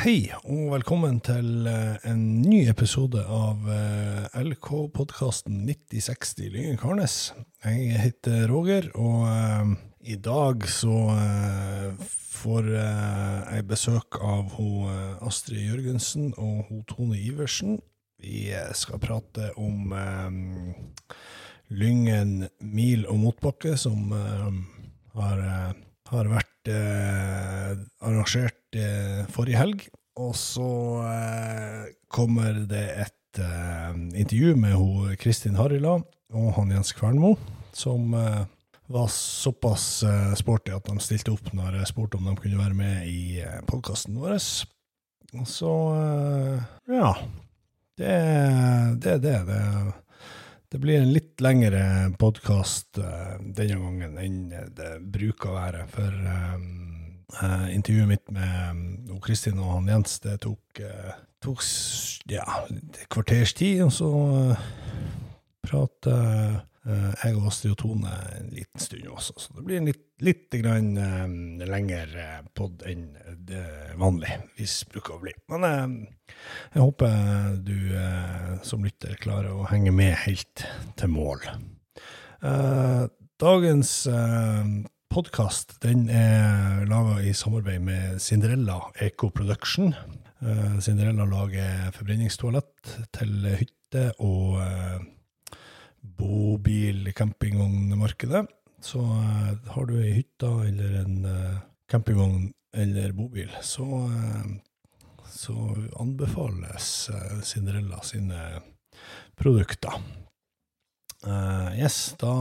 Hei, og velkommen til eh, en ny episode av eh, LK-podkasten 9060 Lyngen Karnes. Jeg heter Roger, og eh, i dag så får jeg besøk av Astrid Jørgensen og Tone Iversen. Vi skal prate om Lyngen mil og motbakke, som har, vært arrangert eh, forrige helg. Og så eh, kommer det et eh, intervju med ho, Kristin Harila og han Jens Kvernmo, som var såpass sporty at de stilte opp når jeg spurte om de kunne være med i podkasten vår. Og så ja. Det er det. Det. det det blir en litt lengre podkast denne gangen enn det bruker å være. For eh, intervjuet mitt med um, Kristin og han Jens det tok, uh, tok ja, et kvarters tid, og så uh, prater uh, jeg og Astrid og Tone en liten stund også. Så det blir en litt, litt grann, eh, lengre pod enn det vanligvis bruker å bli. Men eh, jeg håper du eh, som lytter klarer å henge med helt til mål. Eh, dagens eh, podkast er laga i samarbeid med Cinderella Eco Production. Eh, Cinderella lager forbrenningstoalett til hytte og eh, bobil-campingvognmarkedet. Så eh, har du ei hytte eller en campingvogn eller bobil, så så anbefales Cinderella sine produkter. Yes, da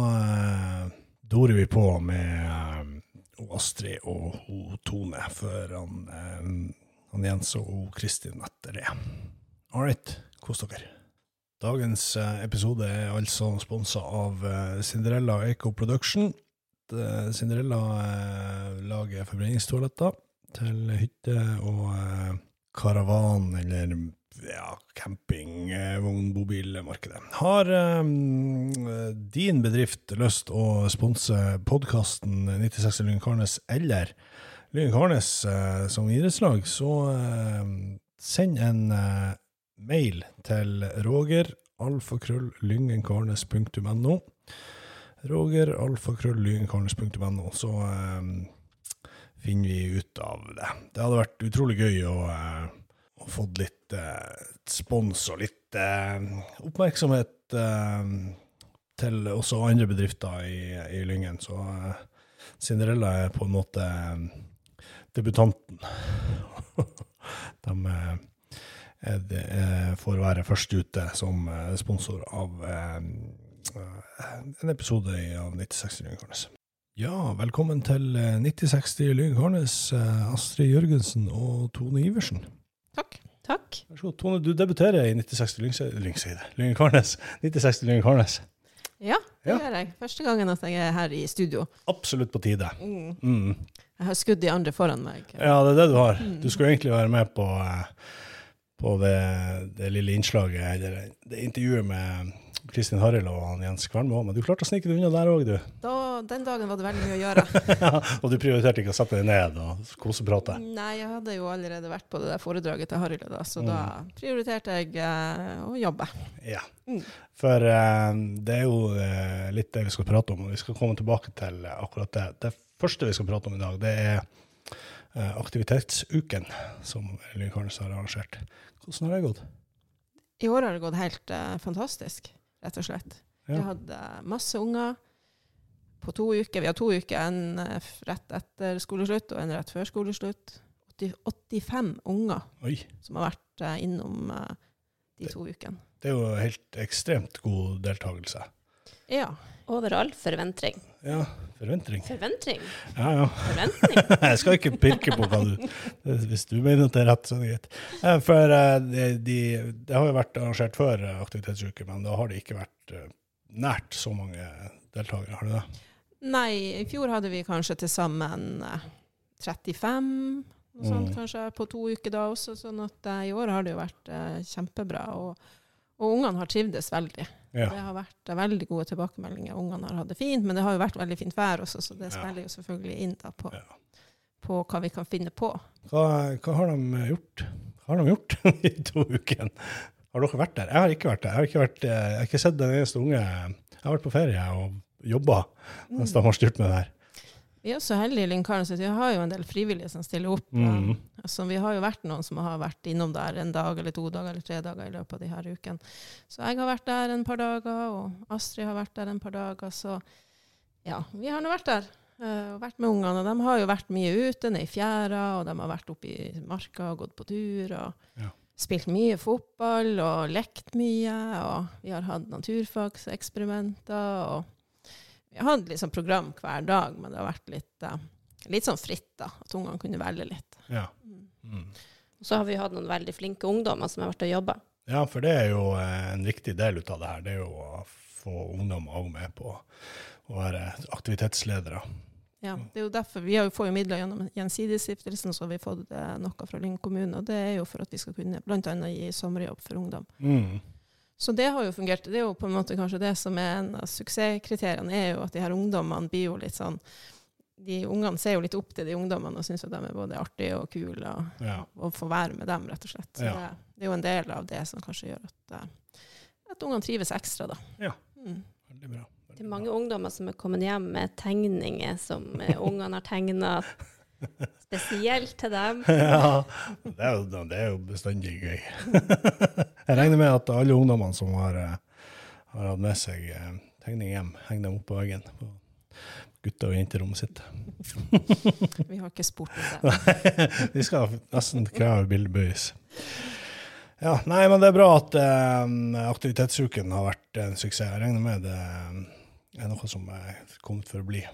dorer vi på med eh, Astrid og ho Tone før han, eh, han Jens og ho Kristin etter det. All right, kos dere. Dagens eh, episode er altså sponsa av eh, Cinderella Eco Production. Det- Cinderella eh, lager forbrenningstoaletter til hytte og eh, karavan eller ja, campingvognmobilmarkedet. Har eh, din bedrift lyst å sponse podkasten 96 Lyngen Karnes eller Lyngen Karnes eh, som idrettslag, så eh, send en eh, mail til roger alfakrøll.lyngenkarnes.no roger alfakrøll.lyngenkarnes.no så eh, finner vi ut av det. Det hadde vært utrolig gøy å, eh, fått litt eh, spons og litt eh, oppmerksomhet eh, til også andre bedrifter i, i Lyngen. Så eh, Cinderella er på en måte eh, debutanten. De eh, er eh, får være først ute som sponsor av en episode av 9060 Lyngen. Ja, velkommen til eh, 9060 Lyng Karnes, eh, Astrid Jørgensen og Tone Iversen. Takk. Takk. Vær så god. Tone, du debuterer i 9060 Lyngse- Lyngside. Lyngen Karnes. 9060 Ja, det Ja. gjør jeg. Første gangen at jeg er her i studio. Absolutt på tide. Mm. Mm. Jeg har skudd de andre foran meg. Ja, det er det du har. Mm. Du skulle egentlig være med på, eh, på det, det lille innslaget, eller det intervjuet med Kristin Harrild og han Jens Kvernmo, men du klarte å snike deg unna der òg, du. Da, den dagen var det veldig mye å gjøre. og du prioriterte ikke å sette deg ned og koseprate. Nei, jeg hadde jo allerede vært på det der foredraget til Harald, da, så Mm. da prioriterte jeg eh, å jobbe. Ja. Mm. For eh, det er jo eh, litt det vi skal prate om, og vi skal komme tilbake til akkurat det. Det første vi skal prate om i dag, det er aktivitetsuken som Lyngen Karnes har arrangert. Hvordan har det gått? I år har det gått helt uh, fantastisk, rett og slett. Vi Ja. hadde masse unger på to uker. Vi har to uker, en eh, rett etter skoleslutt og en rett før skoleslutt. 80, 85 unger Oi. som har vært uh, innom uh, de to ukene. Det er jo helt ekstremt god deltakelse. Ja. Over all forventning. Ja, forventning. Forventning? Ja, ja. Forventning? Jeg skal ikke pirke på hva du Hvis du mener at det er rett, så er det greit. For eh, de, de, det har jo vært arrangert før eh, aktivitetsuke, men da har det ikke vært eh, nært så mange deltakere, har det det? Nei, i fjor hadde vi kanskje til sammen eh, 35, noe sånt Mm. kanskje, på to uker da også. Sånn at i år har det jo vært kjempebra. Og, og ungene har trivdes veldig. Ja. Det har vært veldig gode tilbakemeldinger. Ungene har hatt det fint, men det har jo vært veldig fint vær også, så det spiller jo selvfølgelig inn da på, på hva vi kan finne på. Hva, hva har de gjort? Hva har de gjort i to ukene? Har dere vært der? Jeg har ikke vært der. Jeg har ikke, vært, eh, jeg har ikke sett den eneste unge. Jeg har vært på ferie og jobba mens de har styrt med det her. Vi er så heldige i Lyngkaren, at vi har jo en del frivillige som stiller opp. Mm. Altså, vi har jo vært noen som har vært innom der en dag eller to dager eller tre dager i løpet av de her ukene. Så jeg har vært der en par dager, og Astrid har vært der en par dager. Så ja, vi har nå vært der Uh, og vært med ungene. Og de har jo vært mye ute, nede i fjæra, og de har vært oppe i marka og gått på tur. og Ja. Spilt mye fotball og lekt mye. Og vi har hatt naturfagseksperimenter. og har hatt liksom program hver dag, men det har vært litt, uh, litt sånn fritt, da. At ungene kunne velge litt. Ja. Mm. Så har vi hatt noen veldig flinke ungdommer som har vært og jobba. ja, for det er jo eh, en viktig del ut av det her. Det er jo å få ungdommer òg med på å være aktivitetsledere. Ja, det er jo derfor Vi får jo midler gjennom Gjensidigestiftelsen, så har vi fått eh, noe fra Lyng kommune. Og det er jo for at vi skal kunne bl.a. gi sommerjobb for ungdom. Mm. Så det har jo fungert. Det er jo på en måte kanskje det som er en av suksesskriteriene, er jo at de her ungdommene blir jo litt sånn de Ungene ser jo litt opp til de ungdommene og syns at de er både artige og kule. Og, Ja. og får være med dem, rett og slett. Så Ja. det, det er jo en del av det som kanskje gjør at, eh, at ungene trives ekstra, da. Ja. Mm. Veldig bra. Det er mange ungdommer som er kommet hjem med tegninger som eh, ungene har tegna spesielt til dem. ja, det er, jo, det er jo bestandig gøy. Jeg regner med at alle ungdommene som har, eh, har hatt med seg eh, tegning hjem, henger dem opp på veggen på gutte- og jenterommet sitt. Vi har ikke spurt om det. vi skal nesten kreve bildebøys. Ja, nei, men det er bra at eh, aktivitetsuken har vært en suksess. Jeg regner med det er noe som er kommet for å bli.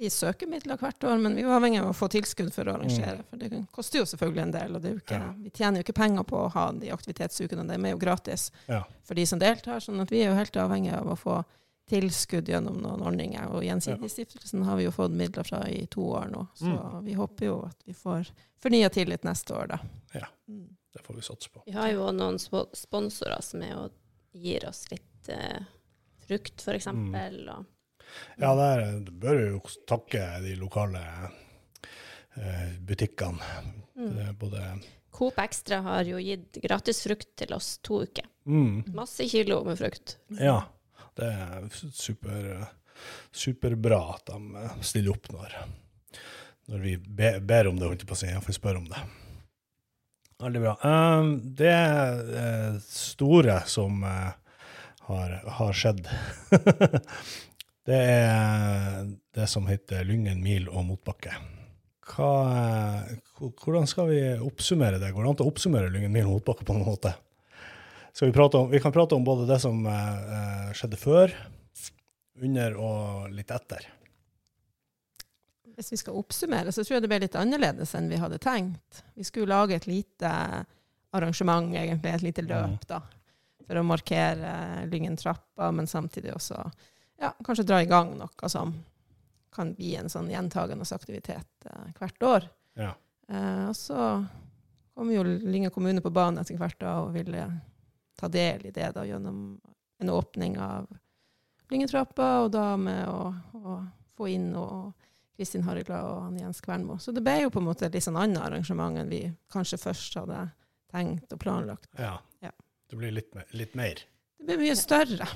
Vi søker midler hvert år, men vi er avhengig av å få tilskudd for å arrangere. For det koster jo selvfølgelig en del. og det er jo ikke, Ja. Vi tjener jo ikke penger på å ha de aktivitetsukene, de er jo gratis Ja. for de som deltar. sånn at vi er jo helt avhengig av å få tilskudd gjennom noen ordninger. Og Gjensidigestiftelsen har vi jo fått midler fra i to år nå, så vi håper jo at vi får fornya tillit neste år, da. Ja. Mm. Det får vi satse på. Vi har jo noen sponsorer som er og gir oss litt eh, frukt, f.eks. eksempel Og Ja, der bør vi jo takke de lokale eh, butikkene. Mm. Både Coop Extra har jo gitt gratis frukt til oss to uker. mm, Masse kilo med frukt. Ja, det er super, superbra at de eh, stiller opp når, når vi be, ber om det, holdt jeg på å si. Iallfall spør om det. Veldig bra. Um, det eh, store som har, har skjedd, det er det som heter Lyngen mil og motbakke. Hva, hvordan skal vi oppsummere det? Går det an å oppsummere Lyngen mil og motbakke på noen måte? Vi, om, vi kan prate om både det som eh, skjedde før, under og litt etter. Hvis vi skal oppsummere, så tror jeg det ble litt annerledes enn vi hadde tenkt. Vi skulle lage et lite arrangement, egentlig, et lite løp, da, for å markere Lyngen-trappa, men samtidig også ja, kanskje dra i gang noe som kan bli en sånn gjentagende aktivitet eh, hvert år. Ja. Eh, og så kom jo Lynge kommune på banen etter hvert da, og ville ta del i det da, gjennom en åpning av Lyngetrappa, og da med å, å få inn og Kristin Harigla og Jens Kvernmo. Så det ble jo på en måte et litt sånn annet arrangement enn vi kanskje først hadde tenkt og planlagt. Ja. Ja. Det blir litt, litt mer. Det blir mye større.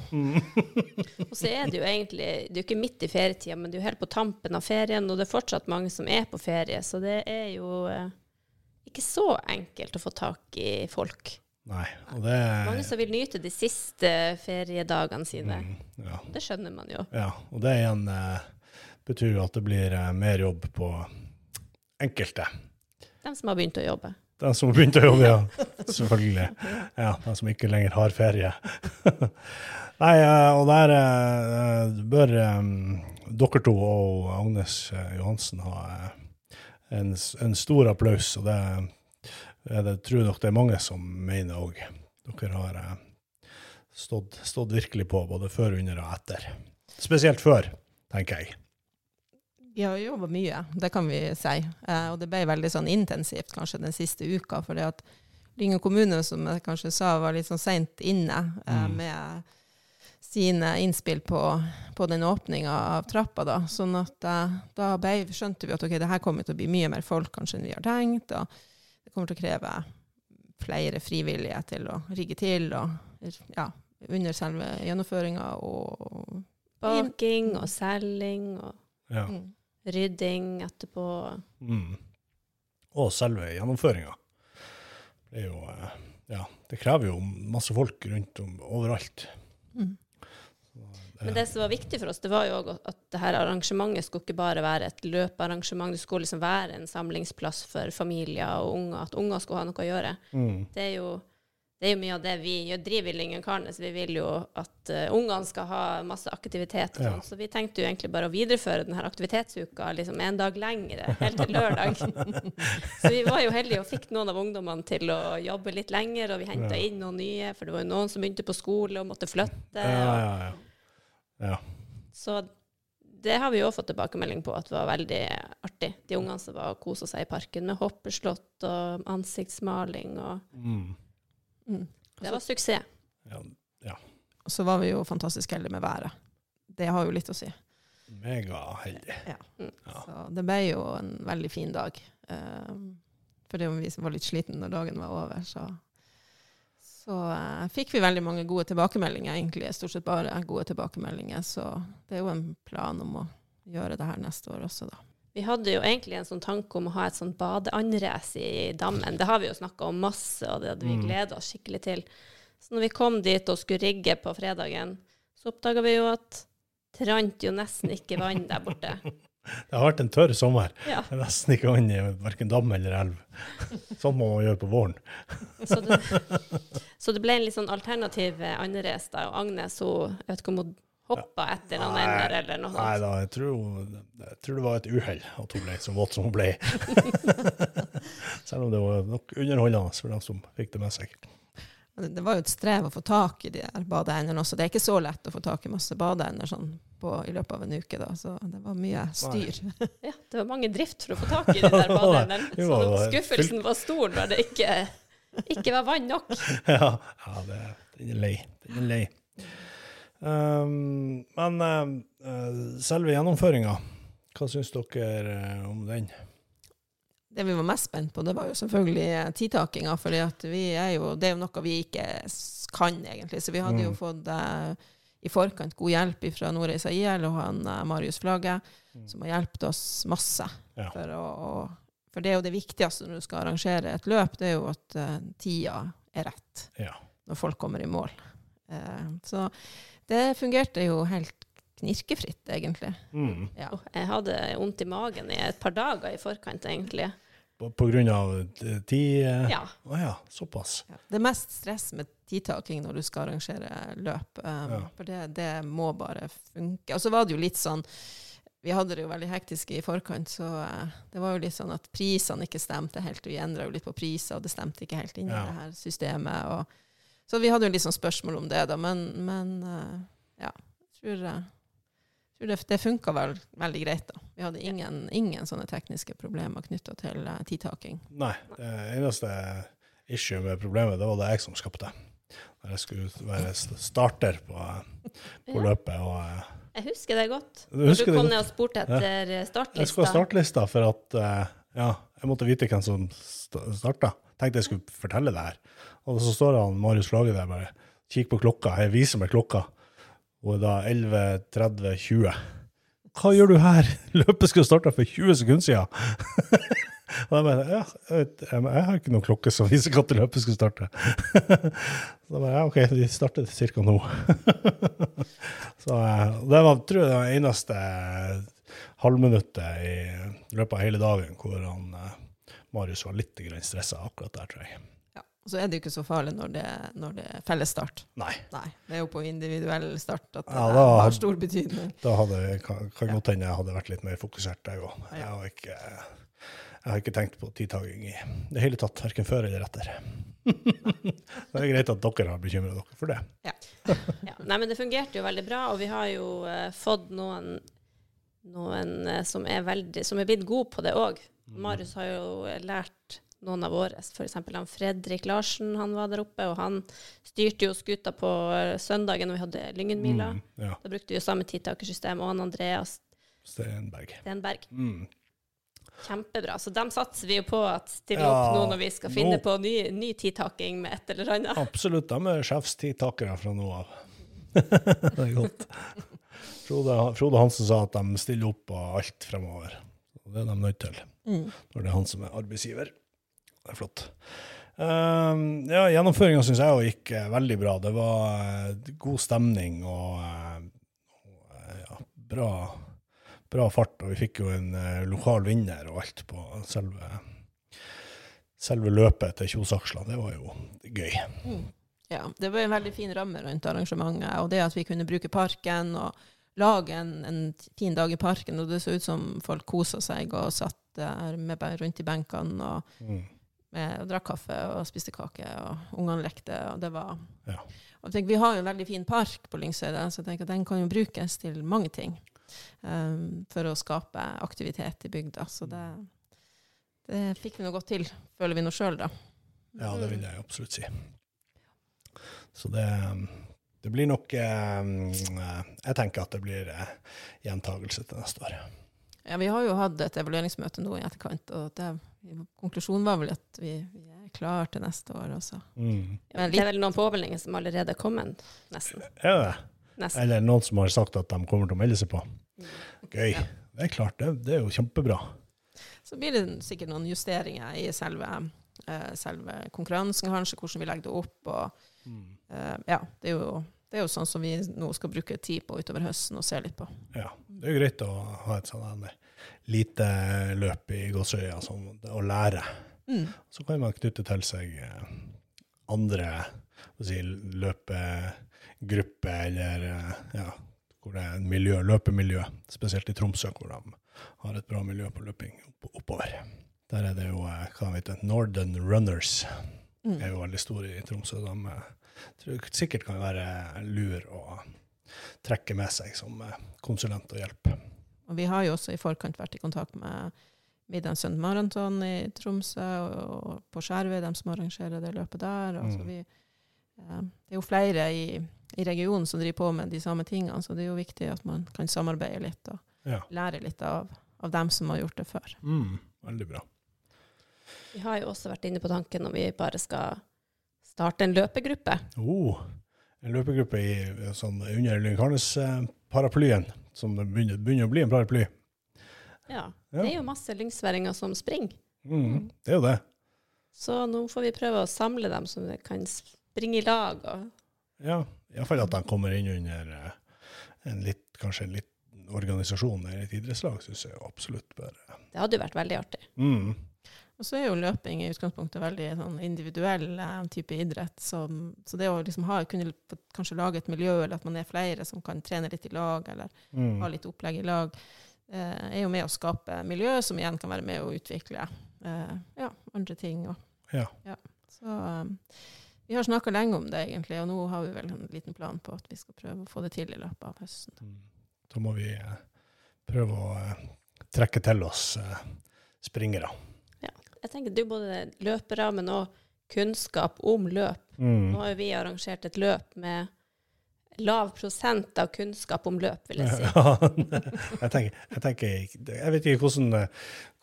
Og så er det jo egentlig Det er jo ikke midt i ferietida, men det er jo helt på tampen av ferien, og det er fortsatt mange som er på ferie, så det er jo eh, ikke så enkelt å få tak i folk. Nei. Og det Mange som vil nyte de siste feriedagene sine. mm, ja. Det skjønner man jo. ja. Og det igjen eh, betyr jo at det blir eh, mer jobb på enkelte. De som har begynt å jobbe. De som har begynt å jobbe, ja. Selvfølgelig. Ja, de som ikke lenger har ferie. Nei, eh, og der eh, bør eh, dere to og Agnes Johansen ha en, en stor applaus. Og det, det tror nok det er mange som mener òg. Dere har stått, stått virkelig på, både før, under og etter. Spesielt før, tenker jeg. Vi har jobba mye, det kan vi si. Eh, og det ble veldig sånn intensivt kanskje den siste uka. For at Lyngen kommune, som jeg kanskje sa, var litt sånn seint inne eh, Mm. med sine innspill på, på den åpninga av trappa. Da sånn at eh, da ble, skjønte vi at ok, det her kommer til å bli mye mer folk kanskje enn vi har tenkt. og Det kommer til å kreve flere frivillige til å rigge til og ja, under selve gjennomføringa. Og, Baking og selging og Ja. mm. Rydding etterpå. Mm. Og selve gjennomføringa. Det er jo eh, Ja, det krever jo masse folk rundt om overalt. Mm. Men det som var viktig for oss, det var jo òg at det her arrangementet skulle ikke bare være et løpearrangement, det skulle liksom være en samlingsplass for familier og unger, at unger skulle ha noe å gjøre. Mm. Det er jo, det er jo mye av det vi gjør, driver i Lyngen så Vi vil jo at uh, ungene skal ha masse aktivitet. Ja. Så vi tenkte jo egentlig bare å videreføre denne aktivitetsuka liksom en dag lengre, helt til lørdag. så vi var jo heldige og fikk noen av ungdommene til å jobbe litt lenger, og vi henta Ja. inn noen nye, for det var jo noen som begynte på skole og måtte flytte. Ja, ja, ja. ja. så det har vi også fått tilbakemelding på at det var veldig artig. De ungene som var og kosa seg i parken med hoppeslott og ansiktsmaling. og Mm. Mm. Det var suksess. ja. Og så var vi jo fantastisk heldige med været. Det har jo litt å si. Megaheldig. Ja. Så det ble jo en veldig fin dag. Um, fordi om vi var litt slitne når dagen var over, så, så eh, fikk vi veldig mange gode tilbakemeldinger, egentlig. Stort sett bare gode tilbakemeldinger. Så det er jo en plan om å gjøre det her neste år også, da. Vi hadde jo egentlig en sånn tanke om å ha et sånt badeandrace i dammen. Det har vi jo snakka om masse, og det hadde vi Mm. gleda oss skikkelig til. Så når vi kom dit og skulle rigge på fredagen, så oppdaga vi jo at det rant jo nesten ikke vann der borte. Det har vært en tørr sommer. Ja, Det er nesten ikke vann i verken dam eller elv. Sånn må man gjøre på våren. så det, så det ble en litt sånn alternativ andres. andrace da, og Agnes hun, jeg vet ikke om hun hoppa etter noen Nei. ender eller noe Nei da, jeg tror, jeg tror det var et uhell at hun ble så våt som hun ble. Selv om det var nok underholdende for dem som fikk det med seg. Det var jo et strev å få tak i de der badeendene også. Det er ikke så lett å få tak i masse badeender sånn på, i løpet av en uke, da. Så det var mye styr. Ja, det var mange drift for å få tak i de der badeendene. Så skuffelsen var stor når det ikke, ikke var vann nok. Ja, ja det, den er lei. Den er lei. Um, men uh, selve gjennomføringa, hva syns dere uh, om den? Det vi var mest spent på, det var jo selvfølgelig eh, tidtakinga. For det er jo noe vi ikke kan, egentlig. Så vi hadde jo Mm. fått uh, i forkant god hjelp fra Nordreisa IL og han uh, Marius Flagge, Mm. som har hjulpet oss masse. Ja. For, å, for det er jo det viktigste når du skal arrangere et løp, det er jo at eh, tida er rett Ja. når folk kommer i mål. Eh, så det fungerte jo helt knirkefritt, egentlig. Mm. Ja. Jeg hadde vondt i magen i et par dager i forkant, egentlig. På, på grunn av uh, tid? uh, Ja. Å ja, såpass. Ja. Det er mest stress med tidtaking når du skal arrangere løp, um, Ja. for det, det må bare funke. Og så var det jo litt sånn Vi hadde det jo veldig hektisk i forkant, så uh, det var jo litt sånn at prisene ikke stemte helt. Vi endra jo litt på priser, og det stemte ikke helt inn i Ja. det her systemet. Og, så vi hadde jo sånn spørsmål om det, da, men, men eh, ja. Jeg tror, eh, jeg tror det, det funka vel veldig greit, da. Vi hadde ingen, ingen sånne tekniske problemer knytta til eh, tidtaking. Nei, det eneste issue med problemet, det var det jeg som skapte. Når jeg skulle være starter på, på Ja. løpet. og Jeg husker det godt. Du Når du kom ned og spurte etter startlista. Jeg skulle ha startlista for at uh, ja, jeg måtte vite hvem som sta- starta. Tenkte jeg skulle fortelle det her. Og så står han Marius Flage der bare. Kikk på klokka. Jeg viser meg klokka. Og da 11.30,20. Hva gjør du her? Løpet skulle starta for 20 sekunder siden. Og jeg bare, ja, jeg, jeg, har ikke noen klokke som viser når løpet skulle starte. Så jeg bare, ja, ok, de startet ca. nå. Så eh, det var, tror jeg det var eneste halvminuttet i løpet av hele dagen hvor han, eh, Marius var litt stressa akkurat der, tror jeg. Ja. Og så er det jo ikke så farlig når det, når det er fellesstart. Nei, Nei, det er jo på individuell start at det Ja, da- har stor betydning. da hadde, kan, kan godt hende jeg hadde vært litt mer fokusert, jeg òg. Jeg, har ikke- jeg har ikke tenkt på tidtaking i det hele tatt, verken før eller etter. det er greit at dere har bekymra dere for det. Ja. Nei, men det fungerte jo veldig bra, og vi har jo uh, fått noen, noen uh, som, er veldig, som er blitt gode på det òg. Mm. Marius har jo lært noen av våre. F.eks. han Fredrik Larsen, han var der oppe, og han styrte jo skuta på eh, søndagen når vi hadde Lyngenmila. Mm, ja. Da brukte vi jo samme tidtakersystem, og han Andreas Stenberg. Stenberg. Mm. Kjempebra. Så dem satser vi jo på at stiller Ja, opp nå når vi skal finne nå- på ny, ny tidtaking med et eller annet. Absolutt. De er sjefstidtakere fra nå av. det er godt. Frode, Frode Hansen sa at de stiller opp på alt fremover. Og Det er de nødt til Mm. når det er han som er arbeidsgiver. Det er flott. Um, ja, Gjennomføringa syns jeg gikk uh, veldig bra. Det var uh, god stemning og, uh, ja, bra, bra fart. Og vi fikk jo en lokal vinner og alt på selve, selve løpet til Kjosaksla. Det var jo gøy. Mm. Ja, det var en veldig fin ramme rundt arrangementet, og det at vi kunne bruke parken og lage en, en fin dag i parken, og det så ut som folk kosa seg og satt der med, bare rundt i benkene og, Mm. med, og drakk kaffe og spiste kake, og ungene lekte, og det var Ja. og jeg tenker, Vi har jo en veldig fin park på Lyngsøyde, så jeg tenker at den kan jo brukes til mange ting um, for å skape aktivitet i bygda. Så det, det fikk vi nå godt til, føler vi nå sjøl, da. Ja, det vil jeg absolutt si. Så det, det blir nok eh, Jeg tenker at det blir eh, gjentagelse til neste år. Ja, Vi har jo hatt et evalueringsmøte nå i etterkant, og det, konklusjonen var vel at vi, vi er klar til neste år. Også. Mm. Men det er vel noen påmeldinger som allerede er kommet, nesten. Er det? nesten. Eller noen som har sagt at de kommer til å melde seg på? Gøy. Ja. Det er klart, det, det er jo kjempebra. Så blir det sikkert noen justeringer i selve, eh, selve konkurransen, kanskje, hvordan vi legger det opp. og eh, ja, det er, jo, det er jo sånn som vi nå skal bruke tid på utover høsten og se litt på. Ja, det er jo greit å ha et sånn lite løp i Gåsøya sånn, å lære. Mm. Så kan man knytte til seg eh, andre si, løpegrupper, eller eh, ja, hvor det er en miljø, løpemiljø, spesielt i Tromsø, hvor de har et bra miljø på løping oppover. Der er det jo hva vet jeg, Northern Runners Mm. er jo veldig store i Tromsø. De tror jeg sikkert kan være lur å trekke med seg som eh, konsulent og hjelp. Og vi har jo også i forkant vært i kontakt med Middagsund Maraton i Tromsø og, og på Skjervøy, de som arrangerer det løpet der. Altså Mm. vi, eh, det er jo flere i, i regionen som driver på med de samme tingene, så det er jo viktig at man kan samarbeide litt og Ja. lære litt av, av dem som har gjort det før. Mm, veldig bra. Vi har jo også vært inne på tanken om vi bare skal starte en løpegruppe. Oh, en løpegruppe i, sånn, under Lynkarnes-paraplyen, som begynner, begynner å bli en paraply. Ja. Ja. Det er jo masse lyngsværinger som springer. Mm, det er jo det. Så nå får vi prøve å samle dem, så de kan springe i lag. Og Ja, Iallfall at de kommer inn under eh, en litt, kanskje en litt organisasjon eller et idrettslag, syns jeg absolutt bør det hadde jo vært veldig artig. mm. Og så er jo løping i utgangspunktet veldig sånn individuell eh, type idrett. Så, så det å liksom ha, kunne kanskje lage et miljø, eller at man er flere som kan trene litt i lag, eller Mm. ha litt opplegg i lag, eh, er jo med å skape miljø som igjen kan være med å utvikle eh, ja, andre ting. Og, Ja. Så um, vi har snakka lenge om det, egentlig, og nå har vi vel en liten plan på at vi skal prøve å få det til i løpet av høsten. Mm. Da må vi eh, prøve å eh, trekke til oss springere. Jeg tenker du både løpere, men òg kunnskap om løp. Mm. Nå har jo vi arrangert et løp med lav prosent av kunnskap om løp, vil jeg si. Ja, jeg, tenker, jeg, tenker, jeg vet ikke hvordan,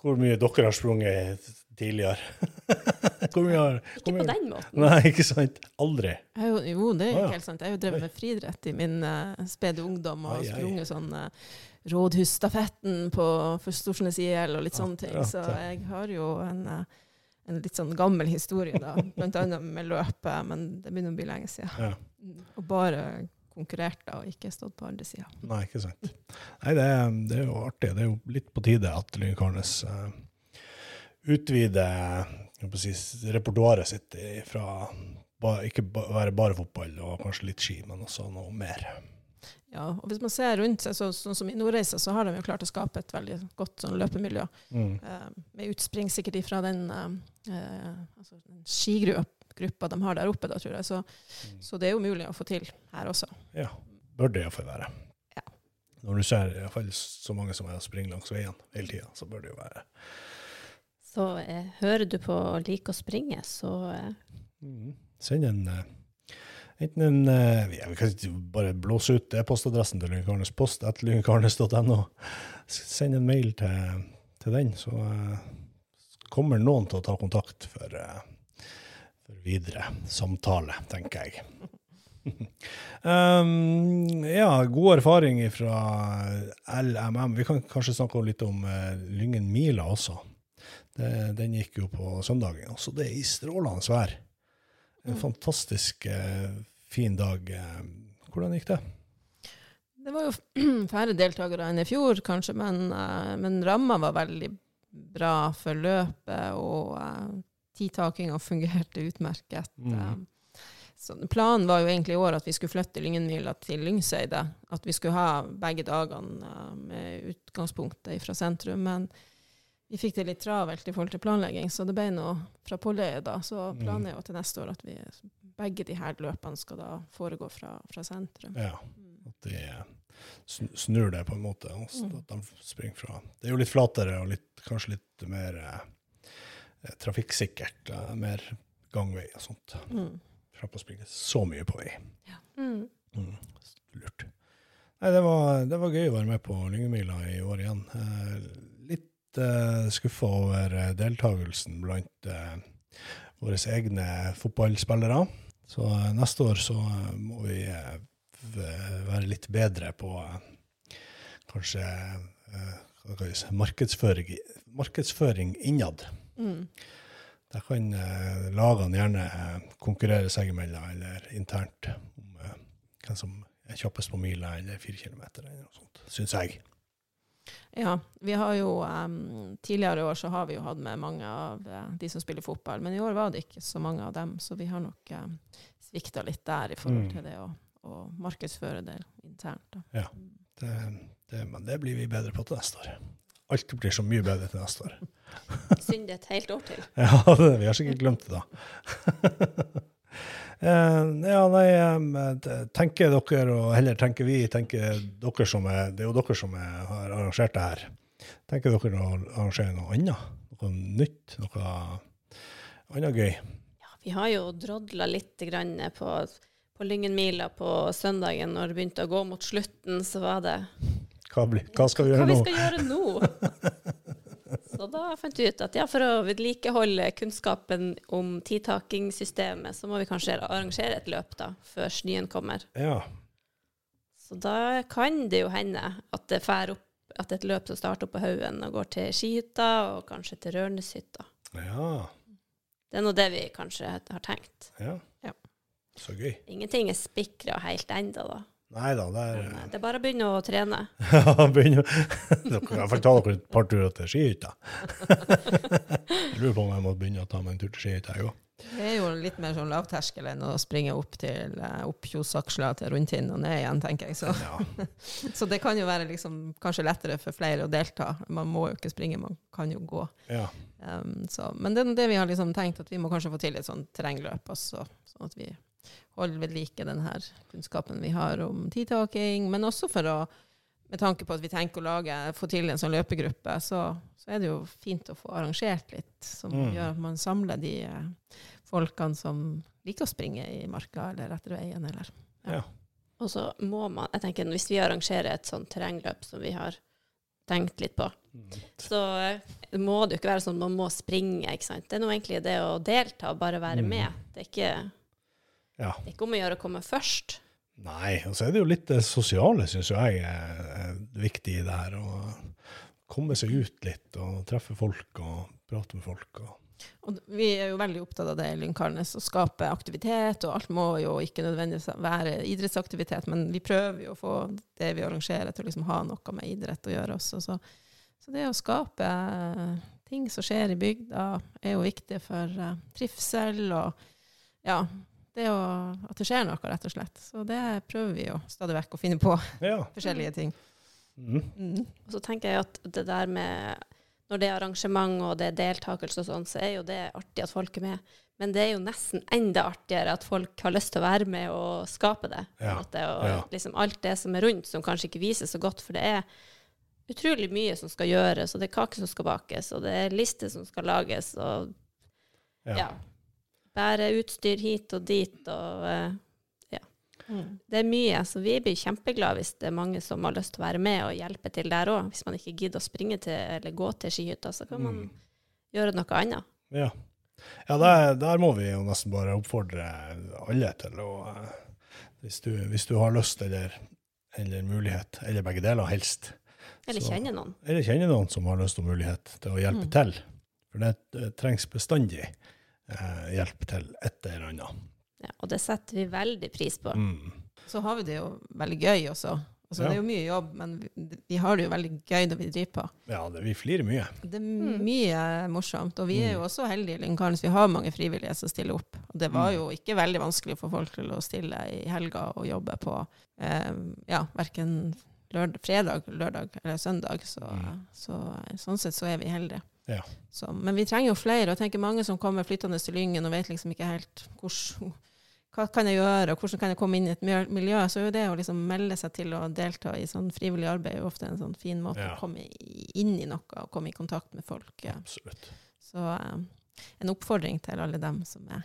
hvor mye dere har sprunget tidligere. Hvor mye har hvor Ikke på den måten. Nei, ikke sant? Aldri. Er jo, jo, det er ikke helt sant. Jeg har jo drevet med friidrett i min uh, spede ungdom og ai. sprunget sånn uh, Rådhusstafetten på for Storsnes IL og litt sånne ting. Så jeg har jo en, uh, en litt sånn gammel historie, da. Blant annet med løpet, men det begynner å bli lenge siden. Ja. Og bare konkurrert da, og ikke stått på andre sida. Nei, ikke sant. Nei, det det er jo artig. Det er jo litt på tide at Lyngkarnes uh, utvider si, repertoaret sitt fra ba, ikke ba, være bare fotball og kanskje litt ski, men også noe mer. Ja, og hvis man ser rundt seg, så, sånn som i Nordreisa, så har de jo klart å skape et veldig godt sånn løpemiljø. Mm. eh, med utspring sikkert ifra den, eh, eh, altså den skigruppa de har der oppe, da, tror jeg. Så, så det er jo mulig å få til her også. Ja, bør det iallfall være. Ja. Når du ser i hvert fall så mange som er og springer langs veien hele tida, så bør det jo være Så eh, hører du på å like å springe, så eh, Mm. Send en eh, Enten en eh, ja, Vi kan ikke bare blåse ut e-postadressen til Lyngekarnes post etter lyngekarnes.no. Send en mail til, til den, så eh, kommer noen til å ta kontakt for, eh, for videre samtale, tenker jeg. um, ja, god erfaring fra LMM. Vi kan kanskje snakke litt om uh, Lyngen Mila også. Det, den gikk jo på søndagen. Så det er i strålende vær. En fantastisk eh, fin dag. Eh, Hvordan gikk det? Det var jo færre deltakere enn i fjor, kanskje, men, eh, men ramma var veldig bra for løpet, og uh, tidtakinga fungerte utmerket. Mm. Eh, så planen var jo egentlig i år at vi skulle flytte Lyngenmila til Lyngseidet. At vi skulle ha begge dagene eh, med utgangspunktet fra sentrum. Men vi fikk det litt travelt i forhold til planlegging, så det ble noe fra Polløya da. Så Mm. planen er jo til neste år at vi, begge de her løpene skal da foregå fra, fra sentrum. Ja, Mm. at de snur det på en måte. Også, Mm. At de springer fra. Det er jo litt flatere og litt, kanskje litt mer eh, trafikksikkert. Eh, mer gangvei og sånt. Mm. Slapp å springe så mye på vei. mm. Mm, lurt. Nei, det var, det var gøy å være med på Lyngemila i år igjen. Eh, litt eh, skuffa over eh, deltakelsen blant eh, våre egne fotballspillere. Så eh, neste år så eh, må vi eh, være litt bedre på kanskje hva kan si, markedsføring, markedsføring innad. Mm. Der kan lagene gjerne konkurrere seg imellom, eller internt, om hvem som er kjappest på mila eller fire kilometer, eller noe sånt, syns jeg. Ja, vi har jo um, Tidligere i år så har vi jo hatt med mange av uh, de som spiller fotball, men i år var det ikke så mange av dem, så vi har nok um, svikta litt der i forhold Mm. til det å, å markedsføre det internt. Da. Ja. Det, det, men det blir vi bedre på til neste år. Alt blir så mye bedre til neste år. Synd det er et helt år til. Ja, det, vi har sikkert glemt det da. Eh, ja, nei, tenker dere, og heller tenker vi, tenker dere som er, det er jo dere som er, har arrangert det her. Tenker dere å arrangere noe annet? Noe nytt? Noe annet gøy? Ja, vi har jo drodla litt grann på, på Lyngenmila på søndagen. Når det begynte å gå mot slutten, så var det Hva, blir, hva skal vi Hva gjøre vi skal gjøre nå? Så da fant vi ut at ja, for å vedlikeholde kunnskapen om tidtakingssystemet, så må vi kanskje arrangere et løp da, før snøen kommer. Ja, Så da kan det jo hende at det fær opp at et løp som starter på Haugen og går til skihytta, og kanskje til Rørneshytta. ja, Det er nå det vi kanskje har tenkt. ja. Ja. Så gøy. Ingenting er spikra helt ennå, da. Nei da, det er eh, det er bare å begynne å trene. Ja, begynner Dere kan i hvert fall ta dere et par turer til skihytta. Jeg lurer på om jeg må begynne å ta meg en tur til skihytta, jeg òg. Det er jo litt mer sånn lavterskel enn å springe opp til uh, opp Kjosaksla til Rundtind og ned igjen, tenker jeg. Så. Ja. så det kan jo være liksom, kanskje lettere for flere å delta. Man må jo ikke springe, man kan jo gå. ja. Um, så, men det er det vi har liksom tenkt, at vi må kanskje få til et sånt terrengløp også, sånn at vi holder ved like den her kunnskapen vi har om tidtaking, men også for å, med tanke på at vi tenker å lage, få til en sånn løpegruppe, så, så er det jo fint å få arrangert litt, som Mm. gjør at man samler de eh, folkene som liker å springe i marka eller etter veien, eller ja. Og så må man, jeg tenker hvis vi arrangerer et sånt terrengløp som vi har tenkt litt på, Mm. så eh, må det jo ikke være sånn at man må springe, ikke sant. Det er nå egentlig det å delta og bare være Mm. med. Det er ikke, ja. det er ikke om å gjøre å komme først. Nei, og så er det jo litt det sosiale, syns jeg er, viktig i det her. Å komme seg ut litt og treffe folk og prate med folk. Og, Og vi er jo veldig opptatt av det i Lyngkarnes, å skape aktivitet, og alt må jo ikke nødvendigvis være idrettsaktivitet, men vi prøver jo å få det vi arrangerer til å liksom ha noe med idrett å gjøre også. Så, så det å skape eh, ting som skjer i bygda, er jo viktig for uh, trivsel og ja, det å, at det skjer noe, rett og slett. Så det prøver vi jo stadig vekk å finne på, ja. forskjellige ting. Mm. Mm. Og så tenker jeg at det der med Når det er arrangement og det er deltakelse og sånn, så er jo det artig at folk er med. Men det er jo nesten enda artigere at folk har lyst til å være med og skape det. Ja, måte, Og ja. liksom alt det som er rundt, som kanskje ikke vises så godt, for det er utrolig mye som skal gjøres, og det er kake som skal bakes, og det er lister som skal lages, og Ja. Bære utstyr hit og dit, og ja. Mm. det er mye. Så vi blir kjempeglade hvis det er mange som har lyst til å være med og hjelpe til der òg. Hvis man ikke gidder å springe til eller gå til skihytta, så kan man Mm. gjøre noe annet. Ja, ja der, der må vi jo nesten bare oppfordre alle til å eh, Hvis du, hvis du har lyst eller, eller mulighet, eller begge deler helst, Eller Så- kjenne noen. eller kjenner noen som har lyst og mulighet til å hjelpe Mm. til. For det eh, trengs bestandig eh, hjelp til et eller annet. Ja, og det setter vi veldig pris på. Mm. Så har vi det jo veldig gøy også. Altså, Ja. Det er jo mye jobb, men vi, vi har det jo veldig gøy når vi driver på. Ja, det, vi flirer mye. Det er Mm. mye morsomt, og vi er jo Mm. også heldige i Lyngkarnes. Vi har mange frivillige som stiller opp. Og det var Mm. jo ikke veldig vanskelig for folk til å stille i helga og jobbe på eh, ja, verken lørdag, fredag, lørdag eller søndag. Så, Mm. så sånn sett så er vi heldige. Ja. Så, men vi trenger jo flere, og jeg tenker mange som kommer flyttende til Lyngen og vet liksom ikke helt hvordan hva kan jeg gjøre, og hvordan kan jeg komme inn i et miljø- så er jo det å liksom melde seg til å delta i sånn frivillig arbeid er jo ofte en sånn fin måte Ja. å komme inn i noe og komme i kontakt med folk. Ja. Absolutt. Så um, en oppfordring til alle dem som er,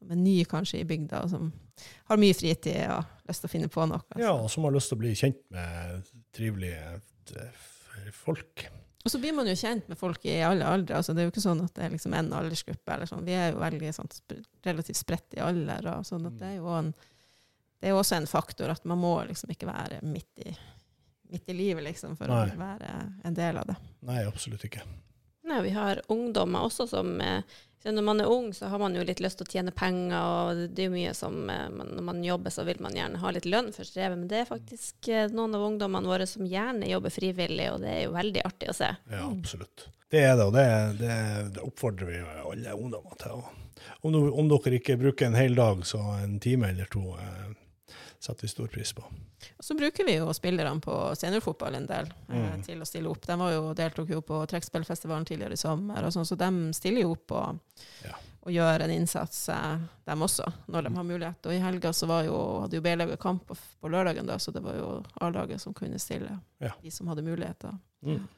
som er nye kanskje i bygda, og som har mye fritid og lyst til å finne på noe. Ja, og som har lyst til å bli kjent med trivelige eh, folk. Og så blir man jo kjent med folk i alle aldre. Altså, det er jo ikke sånn at det er liksom en aldersgruppe. Eller sånn. Vi er jo veldig sånn, relativt spredt i alder. Og sånn at det er jo en, det er jo også en faktor at man må liksom ikke være midt i, midt i livet liksom, for Nei. å være en del av det. Nei, absolutt ikke. Nei, vi har ungdommer også som eh, Når man er ung, så har man jo litt lyst til å tjene penger, og det er jo mye som eh, Når man jobber, så vil man gjerne ha litt lønn for strevet, men det er faktisk eh, noen av ungdommene våre som gjerne jobber frivillig, og det er jo veldig artig å se. Ja, absolutt. Det er det, og det, det, det oppfordrer vi alle ungdommer til. Om, om dere ikke bruker en hel dag, så en time eller to eh, setter vi stor pris på. Og så bruker vi jo spillerne på seniorfotball en del eh, Mm. til å stille opp. De var jo, deltok jo på trekkspillfestivalen tidligere i sommer, og sånn, så de stiller jo opp og, Ja. og gjør en innsats, eh, dem også, når de har mulighet. Og i helga så var jo, hadde jo B-laget kamp på, på lørdagen, da, så det var jo A-laget som kunne stille, Ja. de som hadde muligheter. Mm.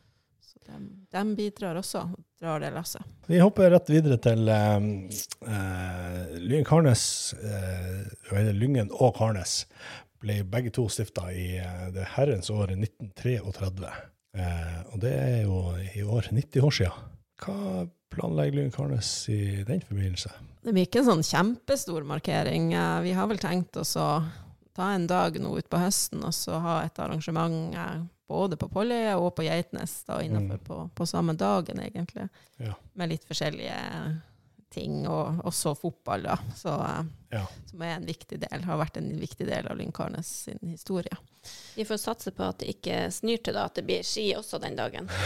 Så de, de bidrar også, drar det lasset. Vi hopper rett videre til uh, Lyngen Karnes, eh, Lyngen og Karnes, ble begge to stifta i eh, det herrens året 1933. Eh, og det er jo i år 90 år siden. Hva planlegger Lyngen Karnes i den forbindelse? Det blir ikke en sånn kjempestor markering. Eh, Vi har vel tenkt oss å ta en dag nå utpå høsten og så ha et arrangement eh, både på Polløya og på Geitnes, da innenfor Mm. på, på samme dagen, egentlig. Ja. Med litt forskjellige ting, og også fotball, da. Så, eh, Ja. som er en viktig del, har vært en viktig del av Lyngkarnes sin historie. Vi får satse på at det ikke snur til da, at det blir ski også den dagen.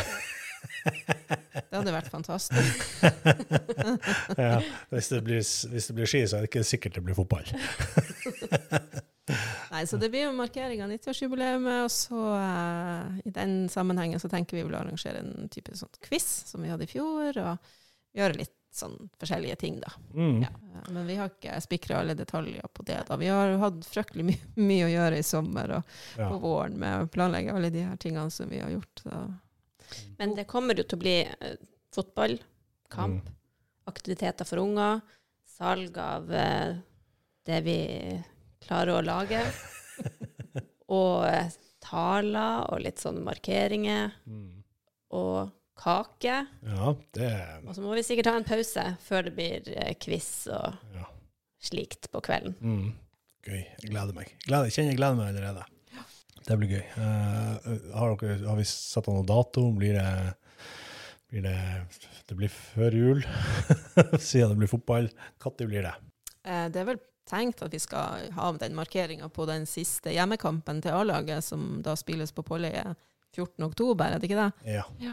Det hadde vært fantastisk. ja. Hvis, det blir, hvis det blir ski, så er det ikke sikkert det blir fotball. Nei, så det blir jo markering av 90-årsjubileet, og så uh, i den sammenhengen så tenker vi vel å arrangere en type sånn quiz som vi hadde i fjor, og gjøre litt sånn forskjellige ting, da. Mm. Ja. Eh, Men vi har ikke spikra alle detaljer på det, da. Vi har hatt fryktelig my mye å gjøre i sommer og Ja. på våren med å planlegge alle de her tingene som vi har gjort. Da. Men det kommer jo til å bli uh, fotball, kamp, Mm. aktiviteter for unger, salg av uh, det vi klarer å lage, og eh, taler og litt sånne markeringer, Mm. og kake. Ja, det Og så må vi sikkert ha en pause før det blir eh, quiz og ja. slikt på kvelden. Mm. Gøy. Jeg gleder meg. Gleder, kjenner jeg gleder meg allerede. Det blir gøy. Uh, har, dere, har vi satt av noen dato? Blir det, blir det Det blir før jul, siden det blir fotball. Når blir det? Uh, det er vel tenkt at vi skal ha den markeringa på den siste hjemmekampen til A-laget, som da spilles på Polløya 14. oktober, er det ikke det? Ja. Ja.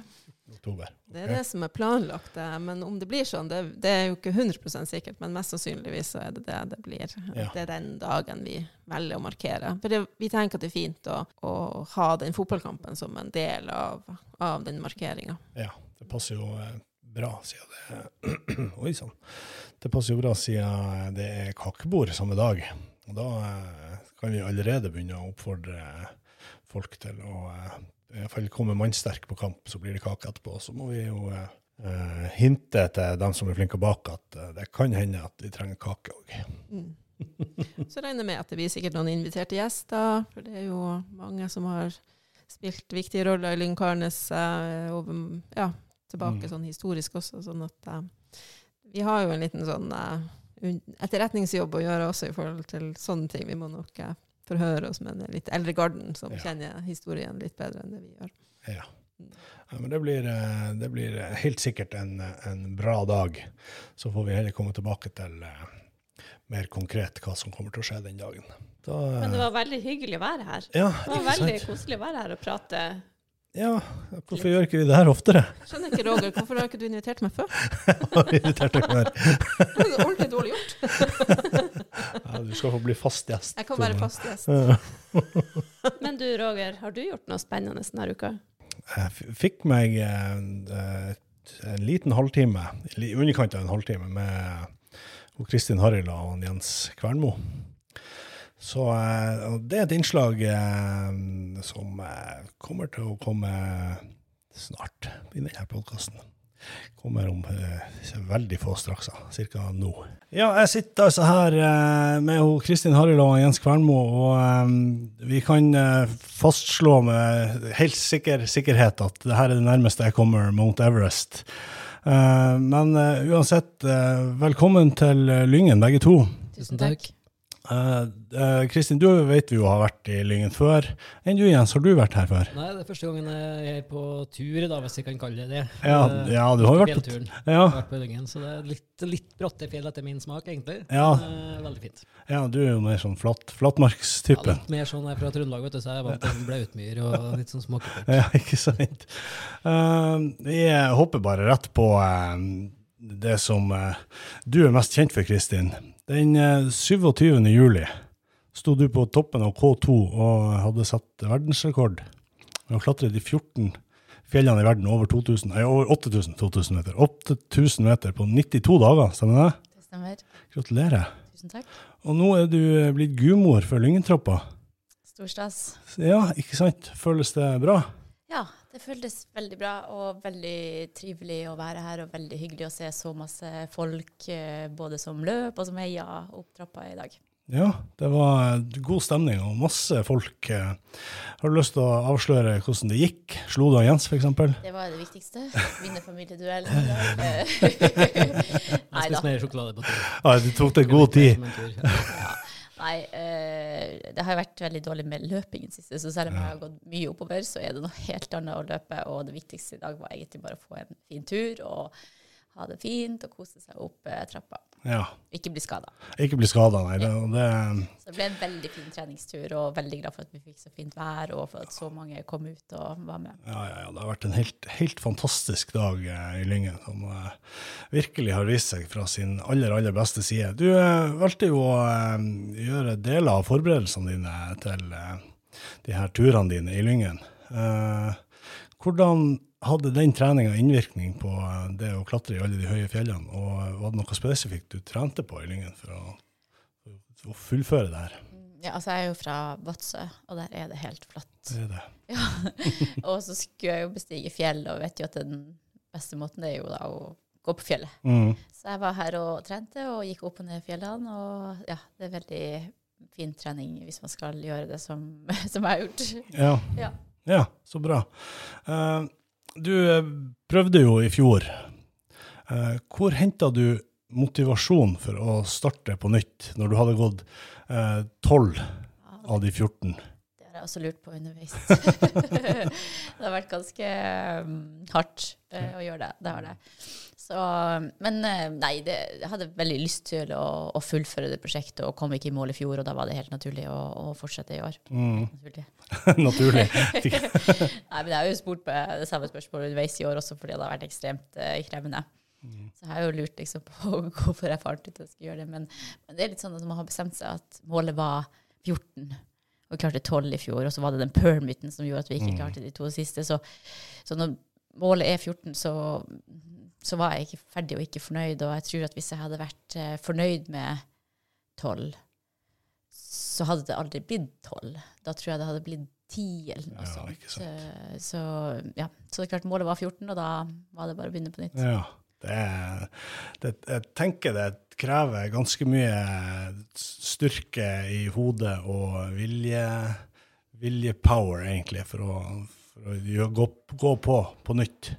Oktober. Det er det som er planlagt, eh, men om det blir sånn, det, det er jo ikke 100 sikkert, men mest sannsynligvis så er det det det blir. Ja. Det er den dagen vi velger å markere. For det, vi tenker at det er fint å, å ha den fotballkampen som en del av, av den markeringa. Ja, det passer jo eh, bra, siden det Oi sann. Det passer jo bra siden det er kakebord samme dag. Og da eh, kan vi allerede begynne å oppfordre folk til å eh, i hvert fall komme mannsterk på kamp, så blir det kake etterpå. Så må vi jo eh, hinte til dem som er flinke å bake, at eh, det kan hende at de trenger kake òg. Mm. Så regner jeg med at det blir sikkert noen inviterte gjester, for det er jo mange som har spilt viktige roller i Lyngkarnes eh, ja, tilbake Mm. sånn historisk også. Sånn at eh, vi har jo en liten sånn uh, etterretningsjobb å gjøre også i forhold til sånne ting. Vi må nok uh, forhøre oss med den litt eldre garden som Ja. kjenner historien litt bedre enn det vi gjør. Ja. Ja, men det blir, eh, det blir helt sikkert en, en bra dag. Så får vi heller komme tilbake til mer konkret hva som kommer til å skje den dagen. Da, Men det var veldig hyggelig å være her. ja, Det var veldig sant? koselig å være her og prate. Ja, hvorfor gjør ikke vi det her oftere? Skjønner ikke, Roger, hvorfor har ikke du invitert meg før? Har invitert deg før? Det er ordentlig dårlig gjort. Ja, du skal få bli fast gjest. Jeg kan være fast gjest. Men du Roger, har du gjort noe spennende denne uka? Jeg fikk meg en, en liten halvtime, i underkant av en halvtime, med Kristin Harila og Jens Kvernmo. Så eh, det er et innslag eh, som eh, kommer til å komme snart i denne podkasten. Kommer om veldig få straks, ca. nå. Ja, jeg sitter altså her med Kristin Harila og Jens Kvernmo, og vi kan fastslå med helt sikker sikkerhet at det her er det nærmeste jeg kommer Mount Everest. Men uansett, velkommen til Lyngen, begge to. Tusen takk. Eh, Kristin, du vet vi jo har vært i Lyngen før. Enn du, Jens, har du vært her før? Nei, det er første gangen jeg er på tur, da, hvis jeg kan kalle det det. Ja, Eh, ja du har jo vært på ja, Jeg har vært på Lyngen, så det er litt, litt bratte fjell etter min smak, egentlig. Ja. Men, uh, veldig fint. ja, du er jo mer sånn flat, Ja, litt mer sånn jeg er fra Trøndelag, vet du, så jeg er vant til blautmyr og litt sånn småkepøk. Ja, ikke sant. Eh, jeg hopper bare rett på det som du er mest kjent for, Kristin. Den eh, 27. juli sto du på toppen av K2 og hadde satt verdensrekord med å klatre de 14 fjellene i verden over 2000, nei, over 8000 2000 meter. 8000 meter på 92 dager, stemmer det? Det stemmer. Gratulerer. Tusen takk. Og nå er du eh, blitt gudmor for Lyngentroppa. Stor stas. Ja, ikke sant? Føles det bra? Ja, det føltes veldig bra og veldig trivelig å være her, og veldig hyggelig å se så masse folk, eh, både som løp og som heia opp trappa i dag. Ja, det var god stemning og masse folk. eh. Har du lyst til å avsløre hvordan det gikk? Slo du av Jens, f.eks.? Det var det viktigste. Vinne familieduell. Jeg spiste mer sjokolade på tur. Ja, du tok deg god tid. Ja. Nei, eh, det har vært veldig dårlig med løpingen siste, så selv om jeg har gått mye oppover, så er det noe helt annet å løpe. Og det viktigste i dag var egentlig bare å få en fin tur og ha det fint og kose seg opp eh, trappa. Ja, Ikke bli skada. Ikke bli skada, nei. Det, det, Så det ble en veldig fin treningstur, og veldig glad for at vi fikk så fint vær, og for at så mange kom ut og var med. ja, ja, ja, det har vært en helt, helt fantastisk dag eh, i Lyngen, som eh, virkelig har vist seg fra sin aller, aller beste side. Du eh, valgte jo å eh, gjøre deler av forberedelsene dine til eh, de her turene dine i Lyngen. Eh, hvordan hadde den treninga innvirkning på eh, det å klatre i alle de høye fjellene, og var det noe spesifikt du trente på i Lyngen for å, for å fullføre det her? Ja, altså jeg er jo fra Vadsø, og der er det helt flatt. Det er det. Ja. og så skulle jeg jo bestige fjell, og vet jo at den beste måten er jo da å gå på fjellet. Mm. Så jeg var her og trente, og gikk opp og ned fjellene, og ja, det er veldig fin trening hvis man skal gjøre det som, som jeg har gjort. Ja. Ja. Ja, så bra. Eh, du eh, prøvde jo i fjor. Eh, hvor henta du motivasjon for å starte på nytt, når du hadde gått tolv Ja, av de 14? Det har jeg også lurt på underveis. det har vært ganske hardt eh, å gjøre det. Det har det. Så, men eh, nei, det, jeg hadde veldig lyst til å, å fullføre det prosjektet, og kom ikke i mål i fjor, og da var det helt naturlig å, å fortsette i år. Mm. Naturlig. Naturlig. Nei, men jeg har jo spurt på det samme spørsmålet underveis i år også, fordi det har vært ekstremt uh, krevende. Så jeg har jo lurt liksom på hvorfor jeg fant ut at jeg skulle gjøre det. Men, men det er litt sånn at man har bestemt seg at målet var 14, og vi klarte 12 i fjor, og så var det den permiten som gjorde at vi ikke Mm. klarte de to siste. Så, så når målet er 14, så, så var jeg ikke ferdig og ikke fornøyd. Og jeg tror at hvis jeg hadde vært eh, fornøyd med 12, så hadde det aldri blitt 12. Da tror jeg det hadde blitt 10 eller noe Ja, sånt. sant. Så, ja. så det er klart målet var 14, og da var det bare å begynne på nytt. Ja. Det, er- det, jeg tenker det krever ganske mye styrke i hodet og vilje, viljepower, egentlig, for å, for å gå, gå på på nytt.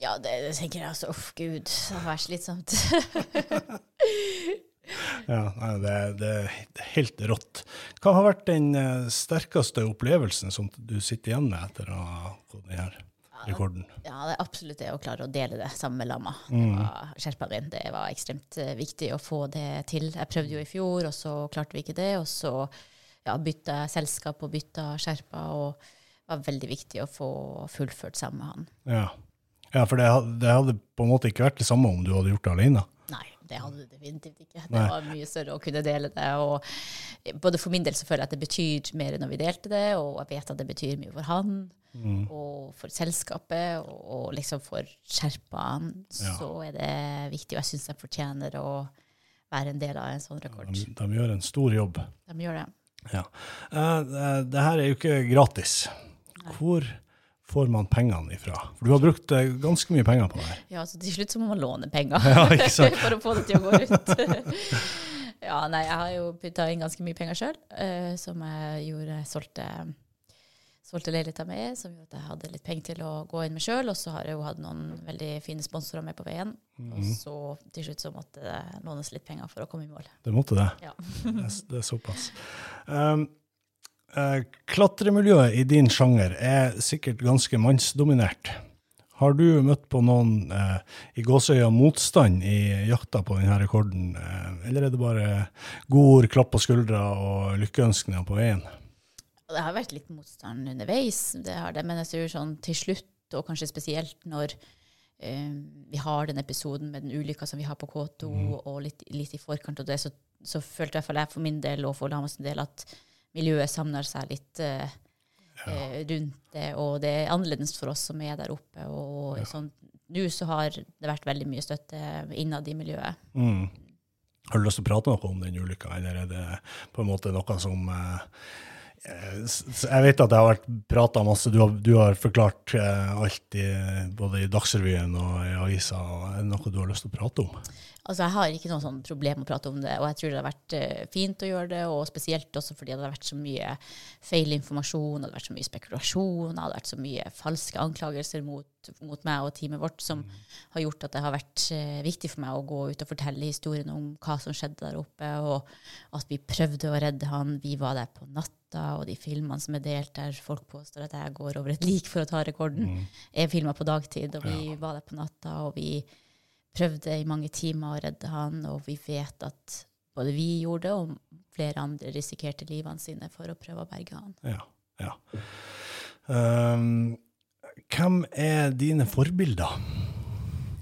Ja, det, det tenker jeg altså. Uff, gud, det vært slitsomt. Ja, nei, det, det er helt rått. Hva har vært den eh, sterkeste opplevelsen som du sitter igjen med etter å ha gått den her rekorden? Ja, det er absolutt det å klare å dele det sammen med lama. Mm. Det var skjerpa min. Det var ekstremt eh, viktig å få det til. Jeg prøvde jo i fjor, og så klarte vi ikke det. Og så ja, bytta jeg selskap og bytta skjerpa, og det var veldig viktig å få fullført sammen med han. Ja, ja for det, had- det hadde på en måte ikke vært det samme om du hadde gjort det alene. Nei, det hadde det definitivt ikke. Det Nei. var mye større å kunne dele det. Og både for min del så føler jeg at det betyr mer når vi delte det, og jeg vet at det betyr mye for han. Mm. Og for selskapet, og, og liksom for skjerpaen, Ja. så er det viktig. Og jeg syns de fortjener å være en del av en sånn rekord. De, de gjør en stor jobb. De gjør det. Ja. Uh, det, her er jo ikke gratis. Hvor får man pengene ifra? For du har brukt eh, ganske mye penger på det her. Ja, så til slutt så må man låne penger Ja, for å få det til å gå rundt. ja, nei, jeg har jo putta inn ganske mye penger sjøl, som jeg gjorde solgte, solgte leiligheta mi, som gjorde at jeg hadde litt penger til å gå inn med sjøl. Og så har jeg jo hatt noen veldig fine sponsorer med på veien. Og Mhm. så til slutt så måtte det lånes litt penger for å komme i mål. Det måtte det. Ja. Det, er- såpass. Um, eh, klatremiljøet i din sjanger er sikkert ganske mannsdominert. Har du møtt på noen eh, i gåsøya motstand i jakta på denne rekorden, eh, eller er det bare gode ord, klapp på skuldra og lykkeønskninger på veien? Det har vært litt motstand underveis, det har det, men jeg tror sånn til slutt, og kanskje spesielt når eh, vi har den episoden med den ulykka som vi har på K2, og litt, litt i forkant av det, så, så følte i hvert fall jeg for min del og for Lamas del at miljøet samler seg litt eh, ja. rundt det, og det er annerledes for oss som er der oppe. Og sånn, nå så har det vært veldig mye støtte innad i miljøet. Mm. Har du lyst til å prate noe om den ulykka, eller er det på en måte noe som eh, eh, Jeg vet at det har vært prata masse, du har, du har forklart eh, alt i, både i Dagsrevyen og i avisa. Er det noe du har lyst til å prate om? Altså, jeg har ikke noe sånn problem å prate om det, og jeg tror det har vært eh, fint å gjøre det, og spesielt også fordi det har vært så mye feil informasjon, det har vært så mye spekulasjon, det har vært så mye falske anklagelser mot, mot meg og teamet vårt, som har gjort at det har vært eh, viktig for meg å gå ut og fortelle historien om hva som skjedde der oppe, og at vi prøvde å redde han. Vi var der på natta, og de filmene som er delt der folk påstår at jeg går over et lik for å ta rekorden, er filma på dagtid, og vi var der på natta, og vi prøvde i mange timer å redde han, og vi vet at både vi gjorde det, og flere andre risikerte livene sine for å prøve å berge han. Ja. ja. Um, hvem er dine forbilder?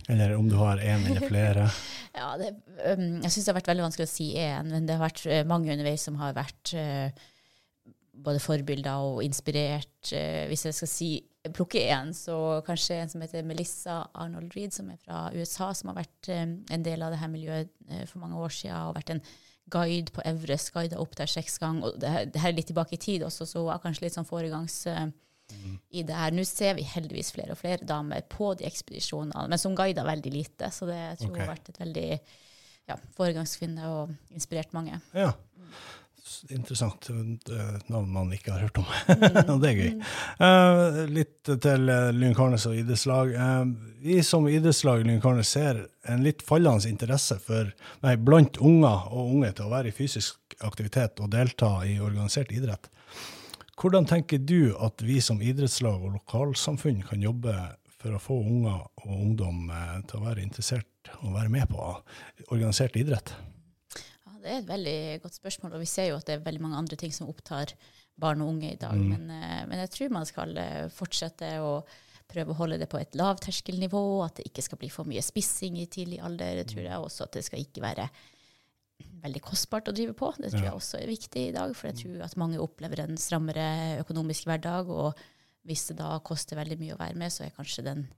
Eller om du har én eller flere? Ja, det, um, jeg syns det har vært veldig vanskelig å si én, men det har vært eh, mange underveis som har vært eh, både forbilder og inspirert. Eh, hvis jeg skal si, plukke én, så kanskje en som heter Melissa Arnold Reed, som er fra USA, som har vært eh, en del av det her miljøet eh, for mange år siden, og vært en guide på Everest, guida opp der seks ganger. Og det, her- det her er litt tilbake i tid også, så hun var kanskje litt sånn foregangs... i det her. Nå ser vi heldigvis flere og flere damer på de ekspedisjonene, men som guider veldig lite. Så det jeg tror okay. har vært et veldig ja, foregangskvinne og inspirert mange. Ja. Interessant. Er et navn man ikke har hørt om. Og det er gøy. Eh, litt til uh, Lynkarnes og idrettslag. Eh, vi som idrettslag i Lynkarnes ser en litt fallende interesse for, nei, blant unger og unge til å være i fysisk aktivitet og delta i organisert idrett. Hvordan tenker du at vi som idrettslag og lokalsamfunn kan jobbe for å få unger og ungdom eh, til å være interessert og være med på organisert idrett? Det er et veldig godt spørsmål, og vi ser jo at det er veldig mange andre ting som opptar barn og unge i dag. Mm. Men, eh, men jeg tror man skal eh, fortsette å prøve å holde det på et lavterskelnivå, at det ikke skal bli for mye spissing i tidlig alder. Det tror jeg også at det skal ikke være veldig kostbart å drive på. Det tror Ja. jeg også er viktig i dag, for jeg tror at mange opplever en strammere økonomisk hverdag, og hvis det da koster veldig mye å være med, så er kanskje den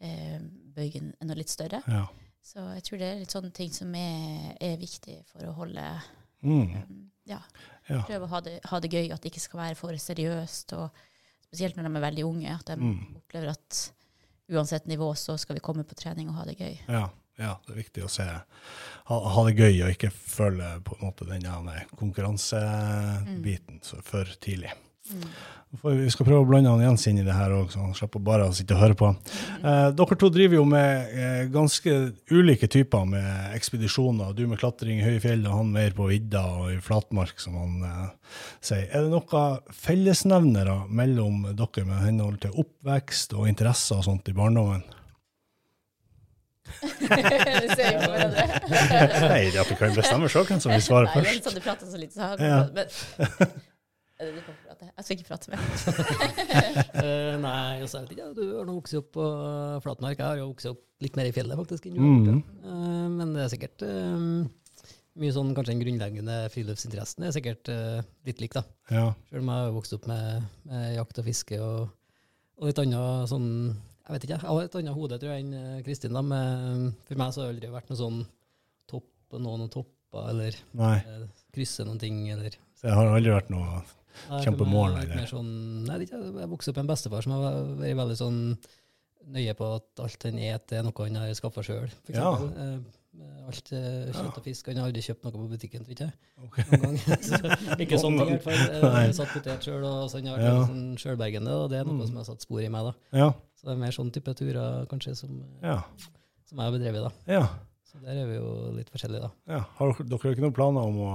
eh, bøygen enda litt større. Ja. Så jeg tror det er litt sånne ting som er, er viktig for å holde Mm. ja, Ja. prøve å ha det, ha det gøy, at det ikke skal være for seriøst. og Spesielt når de er veldig unge, at de Mm. opplever at uansett nivå så skal vi komme på trening og ha det gøy. Ja, ja, det er viktig å se. Ha, ha det gøy og ikke føle på en måte den konkurransebiten mm. for tidlig. For vi skal prøve å blande han Jens inn i det her òg, så han slipper bare å sitte og høre på. Eh, dere to driver jo med eh, ganske ulike typer med ekspedisjoner. Du med klatring i høye fjell, og han mer på vidda og i flatmark, som han eh, sier. Er det noen fellesnevnere mellom dere med henhold til oppvekst og interesser og sånt i barndommen? du ser jo på hverandre. Nei, dere kan bestemme sjøl hvem som vil svare Nei, det er ikke litt sånn du prater så lite, så Ja. men, Er det du kan prate? Jeg skal ikke prate mer. uh, nei, altså, jeg vet ikke, du har nå vokst opp på flatmark. Jeg har jo vokst opp litt mer i fjellet, faktisk. ja. Eh, men det er sikkert uh, mye sånn, kanskje den grunnleggende friluftsinteressen er sikkert eh, litt lik, da. Ja. Selv om jeg har vokst opp med, med jakt og fiske og, og litt annet sånn Jeg vet ikke, jeg har et annet hode tror jeg enn eh, Kristin. da, med, For meg så har det aldri vært noe sånn topp og noen topper, eller Nei, eh, krysse noen ting, eller det har aldri vært noe Nei, Kjempemål, Nei? Sånn, nei, det jeg vokste opp med en bestefar som har vært veldig sånn nøye på at alt han et er noe han har skaffa sjøl. Ja. Eh, alt eh, kjøtt og fisk. Han har aldri kjøpt noe på butikken, tror jeg. Okay. Noen gang. Så, ikke sånn ting, i hvert fall. Eh, Satt potet sjøl, og så han har vært Ja. sånn sjølbergende. Og det er noe Mm. som har satt spor i meg, da. Ja. Så det er mer sånn type turer kanskje som, Ja. som jeg har bedrevet, da. ja. Så der er vi jo litt forskjellige, da. ja. Har dere, dere ikke noen planer om å,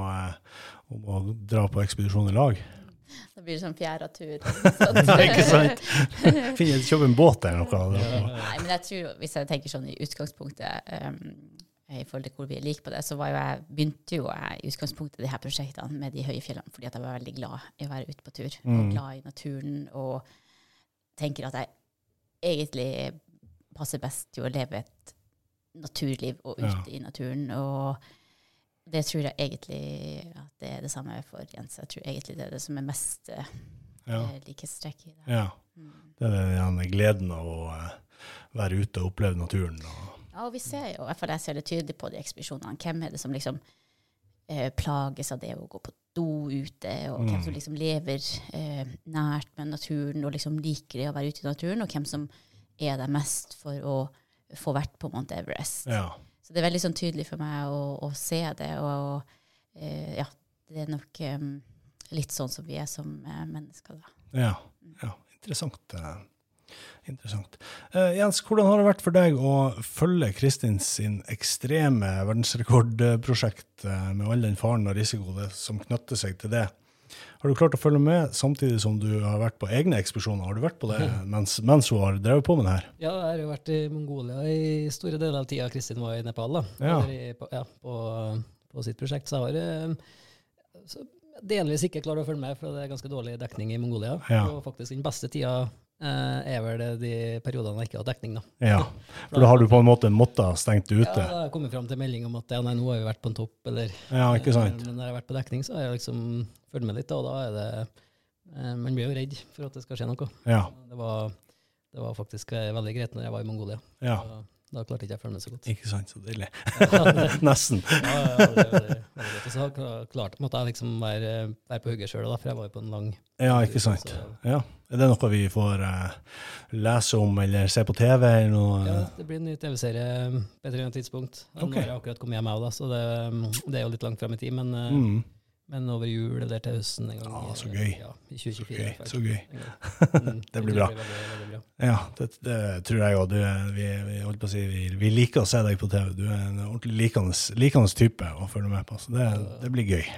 om å dra på ekspedisjon i lag? Da blir det sånn fjerde tur. Ikke sant? Finne, kjøpe en båt eller noe? Nei, men jeg tror, hvis jeg tenker sånn i utgangspunktet um, i forhold til hvor vi er like på det, så var jo jeg, begynte jo jeg i utgangspunktet de her prosjektene med de høye fjellene fordi at jeg var veldig glad i å være ute på tur. Mm. Og glad i naturen og tenker at jeg egentlig passer best til å leve et naturliv og ute Ja. i naturen. Og det tror jeg egentlig at det er det samme for Jens. Jeg tror egentlig det er det som er mest eh, Ja. likhetstrekk i det. ja. Mm. Det er den gleden av å eh, være ute og oppleve naturen. Og, Ja, og vi ser jo, i hvert fall jeg ser det tydelig på de ekspedisjonene, hvem er det som liksom eh, plages av det å gå på do ute, og hvem Mm. som liksom lever eh, nært med naturen og liksom liker det å være ute i naturen, og hvem som er der mest for å få vært på Mount Everest. ja. Så det er veldig sånn tydelig for meg å, å se det, og eh, ja, det er nok um, litt sånn som vi er som eh, mennesker, da. Ja. ja. Interessant. Interessant. Uh, Jens, hvordan har det vært for deg å følge Kristin sin ekstreme verdensrekordprosjekt med all den faren og risiko som knytter seg til det? Har du klart å følge med samtidig som du har vært på egne ekspedisjoner? Har du vært på det mens, mens hun har drevet på med det her? Ja, jeg har jo vært i Mongolia i store deler av tida Kristin var i Nepal. da. Ja. I, på, ja, på, på sitt prosjekt. Så jeg har eh, så delvis ikke klart å følge med, for det er ganske dårlig dekning i Mongolia. Ja. Og faktisk den beste tida er vel det de periodene jeg ikke har dekning. da. Ja, for da har du på en måte måttet stengt det Ja, da har jeg kommet fram til melding om at ja, nei, nå har vi vært på en topp, eller Ja, ikke sant? Men når jeg har vært på dekning, så har jeg liksom fulgt med litt, da, og da er det eh, Man blir jo redd for at det skal skje noe. Ja. Det var, det var faktisk eh, veldig greit når jeg var i Mongolia. ja. Da, da klarte ikke jeg følge med så godt. Ikke sant, så deilig. Nesten. Ja, ja, det, det, det, det, så kla- klart måtte jeg liksom være, være på hugget sjøl, for jeg var jo på en lang Ja, ikke sant. Så, Ja. Er det noe vi får uh, lese om eller se på TV? eller noe? ja, det blir en ny TV-serie på et eller annet tidspunkt. Nå har jeg akkurat kommet hjem, jeg òg, så det, det er jo litt langt fram i tid. Men, Uh, Mm. Men over jul eller til høsten en gang. Ah, så gøy. Ja, I 2024. Så gøy. Så gøy. Mm, Det blir bra. veldig, veldig bra. Ja, det, det tror jeg òg. Vi, vi, holdt på å si, vi, vi liker å se deg på TV. Du er en ordentlig likende, likende type å følge med på, så det, det blir gøy.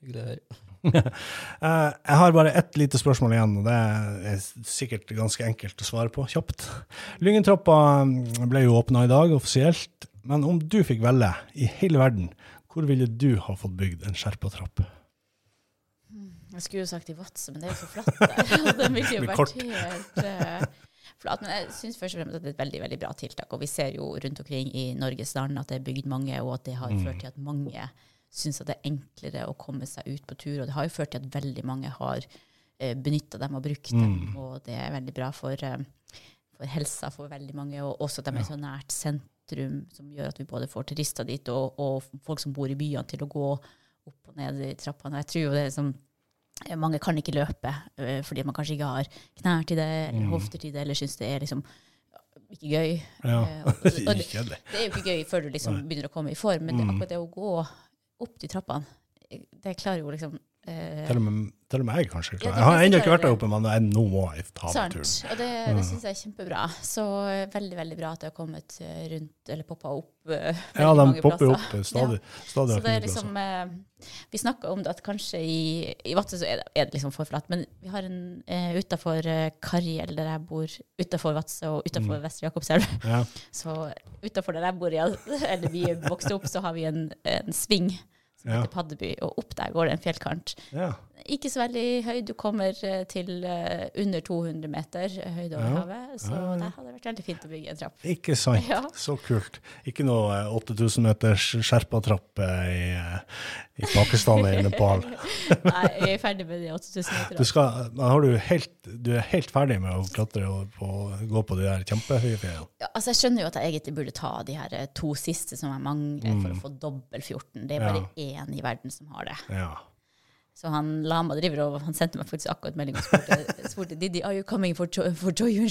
Eh, jeg har bare ett lite spørsmål igjen, og det er sikkert ganske enkelt å svare på kjapt. Lyngentrappa mm, ble jo åpna i dag offisielt, men om du fikk velge i hele verden, hvor ville du ha fått bygd en Sherpa-trapp? Jeg skulle jo sagt i Vadsø, men det er jo så flatt der. Den ville jo vært helt uh, flat. Men jeg syns først og fremst at det er et veldig veldig bra tiltak. Og vi ser jo rundt omkring i Norges land at det er bygd mange, og at det har Mm. ført til at mange syns at det er enklere å komme seg ut på tur. Og det har jo ført til at veldig mange har eh, benytta dem og brukt dem, Mm. og det er veldig bra for, eh, for helsa for veldig mange. Og også at de er så nært sentrum, som gjør at vi både får turister dit, og, og folk som bor i byene, til å gå opp og ned i trappene. Jeg tror jo det er liksom eh, mange kan ikke løpe eh, fordi man kanskje ikke har knær til det, eller Mm. hofter til det, eller syns det er liksom ikke gøy. Ja. Eh, og- og- og det- det er jo ikke gøy før du liksom begynner å komme i form, men det, Mm. akkurat det å gå opp de trappene, det klarer jo liksom eh, Til og, med, til og med jeg kanskje. Ja, Jeg har ennå ikke vært der oppe, men jeg, nå må jeg ta meg turen. Og det, Mm. det syns jeg er kjempebra. Så eh, veldig, veldig bra at det har kommet eh, rundt, eller poppa opp eh, veldig Ja, de popper plasser. opp stadig. stadig Så det er liksom eh, Vi snakka om det at kanskje i, i Vadsø så er det, er det liksom for flatt, men vi har en uh, utafor uh, der jeg bor, utafor Vadsø og utafor Mm. Vestre Jakobselv. Ja. Så utafor der jeg bor, ja, eller vi vokste opp, så har vi en, en sving som Ja. heter Paddeby, og opp der går det en fjellkant. ja. Ikke så veldig høy, du kommer eh, til eh, under 200 meter høyde over Ja. havet, så Ja, der hadde det vært veldig fint å bygge en trapp. Ikke sant. Ja. Så kult. Ikke noe eh, 8000 meters skjerpatrapp trapp i, eh, i Pakistan eller Nepal. Nei, jeg er ferdig med de 8000 Du, meterne. skal, men har du, helt, du er helt ferdig med å klatre og på, gå på de der kjempehøye fjellene? Ja, altså jeg skjønner jo at jeg egentlig burde ta de her eh, to siste som jeg mangler for Mm. å få dobbel 14. Det er bare én i verden som har det. Ja. Så han Lama driver og han sendte meg faktisk akkurat melding og spurte, spurte Didi, are you coming for, jo for Joy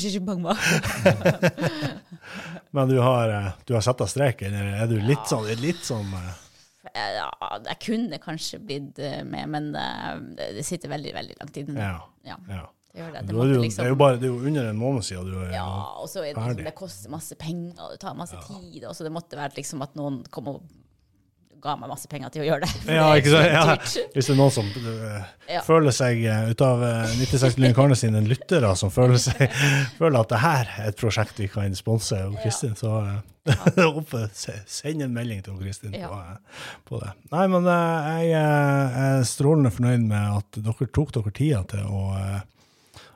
Men du har, eh, du har satt av streken? er du litt sånn, litt sånn eh, Ja, jeg kunne kanskje blitt eh, med, men det sitter veldig, veldig langt inne. Ja. Ja, ja. det det. Det, måtte jo, liksom, det er jo bare det er jo under en måned siden du er ja, og så er det, liksom, det koster masse penger, det tar masse tid, og så det måtte være liksom at noen kom og ga meg masse penger til å gjøre det. Ja, ikke sant? Ja. Hvis det er noen som eh, Ja. føler seg eh, ut av eh, 96 Lyn Karne sine lyttere som føler, seg, føler at det her er et prosjekt vi kan sponse Kristin, så oppe, send en melding til Kristin på, på det. Nei, men jeg er strålende fornøyd med at dere tok dere tida til å,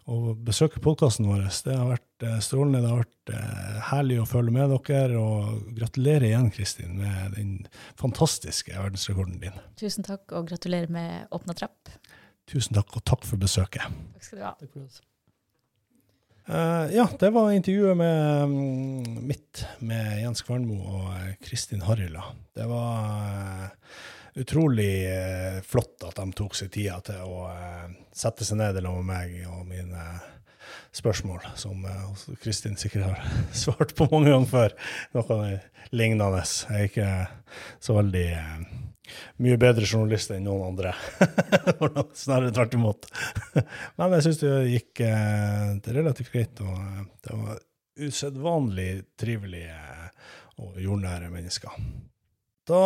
å besøke podkasten vår. Det har vært eh, strålende. Det har vært eh, herlig å følge med dere. Og gratulerer igjen, Kristin, med den fantastiske verdensrekorden din. Tusen takk, og gratulerer med åpna trapp. Tusen takk, og takk for besøket. Takk skal du ha. Takk for oss. Eh, ja, det var intervjuet med um, mitt med Jens Kvernmo og Kristin Harila. Det var eh, utrolig eh, flott at de tok seg tida til å eh, sette seg ned sammen med meg og mine spørsmål, som eh, også Kristin sikkert har svart på mange ganger før. Noe lignende. Jeg er ikke så veldig eh, mye bedre journalist enn noen andre. Snarere tvert imot. Men jeg syns det gikk eh, det relativt greit, og eh, det var usedvanlig trivelige og jordnære mennesker. Da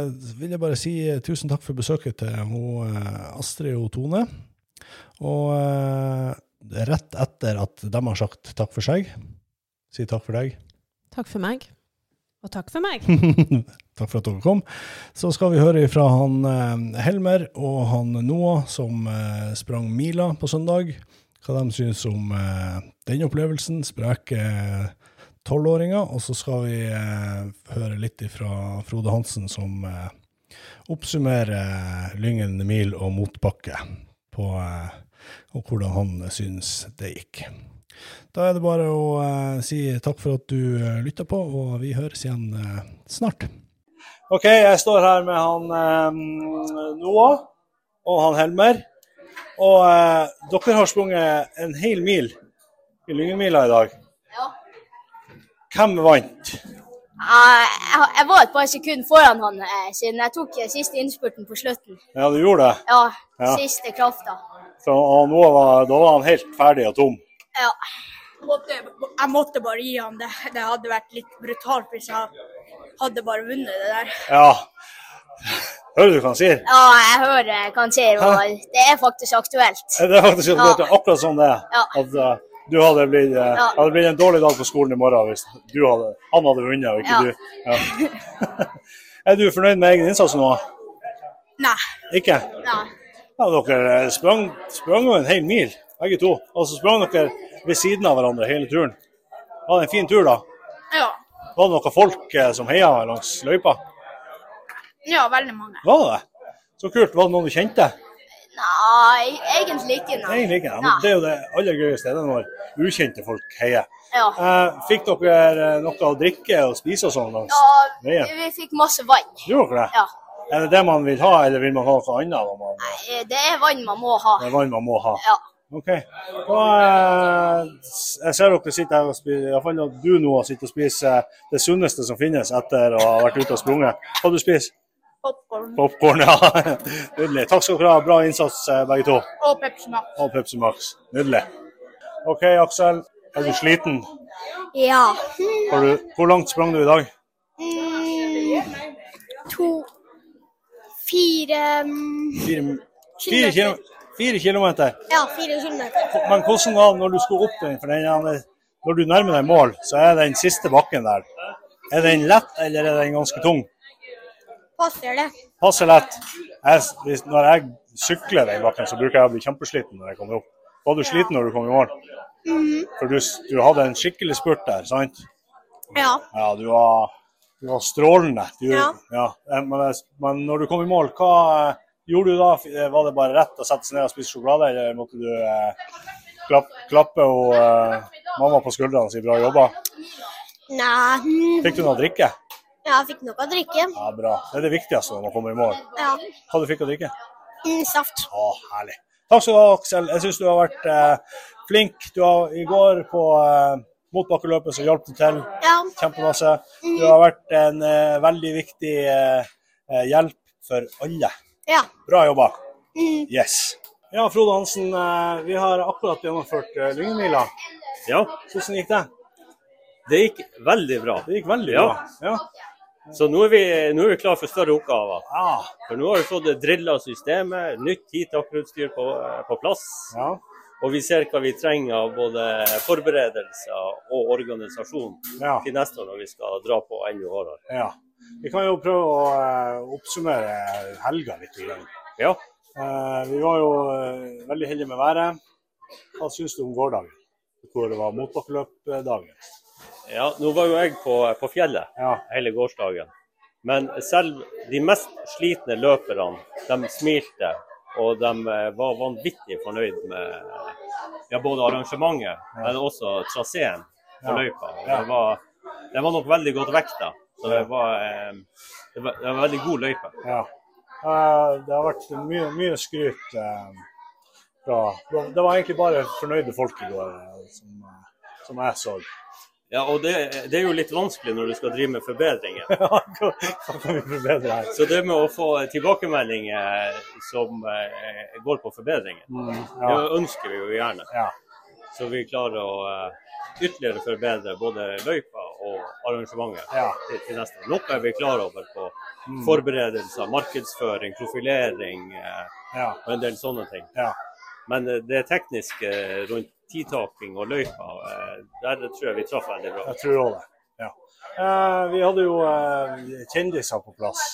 eh, vil jeg bare si eh, tusen takk for besøket til eh, Astrid og Tone. Og rett etter at de har sagt takk for seg, si takk for deg. Takk for meg. Og takk for meg. Takk for at dere kom. Så skal vi høre fra han Helmer og han Noah som sprang mila på søndag. Hva de syns om den opplevelsen. Spreke tolvåringer. Og så skal vi eh, høre litt fra Frode Hansen som eh, oppsummerer Lyngen mil og motbakke på eh, og hvordan han syns det gikk. Da er det bare å eh, si takk for at du eh, lytta på, og vi høres igjen eh, snart. OK, jeg står her med han eh, Noah og han Helmer. Og eh, dere har sprunget en hel mil i Lyngenmila i dag. Ja. Hvem vant? Jeg, jeg, jeg var et par sekunder foran han, eh, siden jeg tok eh, siste innspurten på slutten. Ja, du gjorde det. Ja, Ja. siste krafta. Så, og var, da var han helt ferdig og tom. Ja. Måtte, jeg måtte bare gi han det. Det hadde vært litt brutalt hvis jeg hadde bare vunnet det der. Ja. Hører du hva han sier? Ja, jeg hører hva han sier, og det er faktisk aktuelt. Det er faktisk Ja. er akkurat sånn det er. Ja. At eh, du hadde blitt, eh, Ja. hadde blitt en dårlig dag på skolen i morgen hvis du hadde, han hadde vunnet og ikke Ja. du. Ja. er du fornøyd med egen innsats nå? Nei. Ikke? Nei. Ja, dere eh, sprang, sprang jo en hel mil, begge to. Og så sprang dere ved siden av hverandre hele turen. Var det en fin tur, da? Ja. Var det noen folk eh, som heia langs løypa? ja, veldig mange. Var det? Så kult. Var det noen du kjente? Nei, egentlig ikke. Nei. Egentlig ikke. Men det er jo det aller gøyeste, det er når ukjente folk heier. Ja. Eh, fikk dere eh, noe å drikke og spise og sånn ja, vi fikk masse vann. Gjorde dere det? Ja. Er det det man vil ha, eller vil man ha noe annet? Man, Nei, Det er vann man må ha. det er vann man må ha? Ja. OK. Og, eh, jeg ser dere sitter her og spiser, iallfall du nå sitter og spiser det sunneste som finnes etter å ha vært ute og sprunget. Hva du spiser Popcorn Popkorn, ja. Nydelig. Takk skal dere ha. Bra innsats eh, begge to. og Pepsi Max. Og Pepsi Max. Nydelig. OK, Aksel. Er du sliten? Ja. Har du, hvor langt sprang du i dag? Mm, to Fire mm, Fire, fire, kilo, fire kilometer. Ja, fire kilometer. Men hvordan var det når du skulle opp den? For den, når du nærmer deg mål, så er den siste bakken der. Er den lett, eller er den ganske tung? Passer det? Passer lett. Jeg, når jeg sykler den bakken, så bruker jeg å bli kjempesliten når jeg kommer opp. Var du sliten når du kom i mål? Mhm. For du, du hadde en skikkelig spurt der, sant? Ja. Ja, du var, du var strålende. Du, Ja. ja. Men, men når du kom i mål, hva eh, gjorde du da? Eh, Var det bare rett å sette seg ned og spise sjokolade, eller måtte du eh, klapp, klappe og, eh, mamma på skuldrene og si 'bra jobba'? Nei mm, Fikk du noe å drikke? Ja, jeg fikk noe å drikke. Ja, bra. Det er det viktigste når man kommer i mål. Ja. Hva du fikk å drikke? Mm, saft. Å, herlig. Takk skal du ha, Aksel. Jeg syns du har vært eh, flink. Du har i går på eh, motbakkeløpet så hjalp du til Ja. kjempemasse. Du har vært en eh, veldig viktig eh, eh, hjelp for alle. Ja. Bra jobba. Mm. Yes. Ja, Frode Hansen, eh, vi har akkurat gjennomført eh, Lyngemila. Ja, Hvordan gikk det? det gikk veldig bra. Det gikk veldig Ja. bra. Ja. Så nå er vi, nå er vi klar for større oppgaver. Ja. For nå har vi fått drilla systemet, nytt tidtakkerutstyr på, på plass. ja. Og vi ser hva vi trenger av både forberedelser og organisasjon ja. til neste år når vi skal dra på enda hardere. ja. Vi kan jo prøve å eh, oppsummere helga litt. Ja. Eh, vi var jo eh, veldig heldige med været. Hva syns du om gårsdagen? Hvor det var motbakkeløpdagen? Ja, nå var jo jeg på, på fjellet Ja. hele gårsdagen. Men selv de mest slitne løperne, de smilte. Og de eh, var vanvittig fornøyd med ja, både arrangementet, men også traseen på Ja. løypa. Det, var, det var nok veldig godt vekta. Så det var, eh, det var, det var en veldig god løype. ja. Eh, det har vært mye, mye skryt eh, fra Det var egentlig bare fornøyde folk i går, eh, som, eh, som jeg så. Ja, og det, det er jo litt vanskelig når du skal drive med forbedringer. Ja, hva, kan vi forbedre her? Så det med å få tilbakemeldinger som eh, går på forbedringer, Mm, det ønsker vi jo gjerne. Ja. Så vi klarer å eh, ytterligere forbedre både løypa og arrangementet Ja. til, til neste. Noe er vi klar over på Mm, forberedelser, markedsføring, profilering eh, ja. og en del sånne ting. Ja. Men det tekniske rundt tidtaking og løypa, eh, der tror jeg vi traff veldig bra. Jeg tror òg det. Ja. Eh, vi hadde jo eh, kjendiser på plass.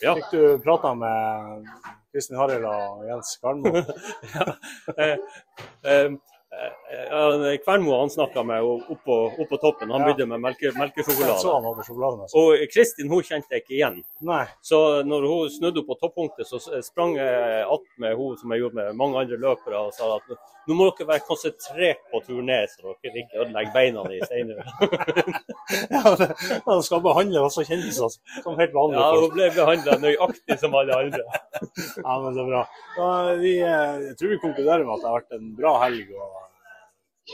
Ja. Fikk du prata med Kristin Harald og Jens Garnmo? ja. Kvernmo han snakka med oppå, oppå på toppen. Han bydde med melke, melkesjokolade. Altså. Og Kristin hun kjente jeg ikke igjen. Nei. Så når hun snudde opp på toppunktet, så sprang jeg att med hun som jeg gjorde med mange andre løpere og sa at nå må dere være konsentrert på turné, så dere ikke ødelegger beina i steinene. Ja, det, han skal behandle også kjendiser som helt vanlige Ja, hun ble behandla nøyaktig som alle andre. Ja, men så bra. Da, vi, eh, jeg tror vi konkluderer med at det har vært en bra helg. og eh,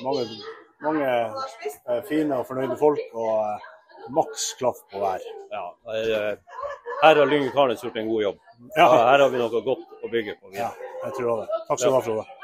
Mange, mange eh, fine og fornøyde folk og eh, maks klaff på hver. Ja, eh, her har Lyngen Karnes gjort en god jobb. Ja. Her har vi noe godt å bygge på. Ja, jeg tror det. Takk skal du ha, Frode.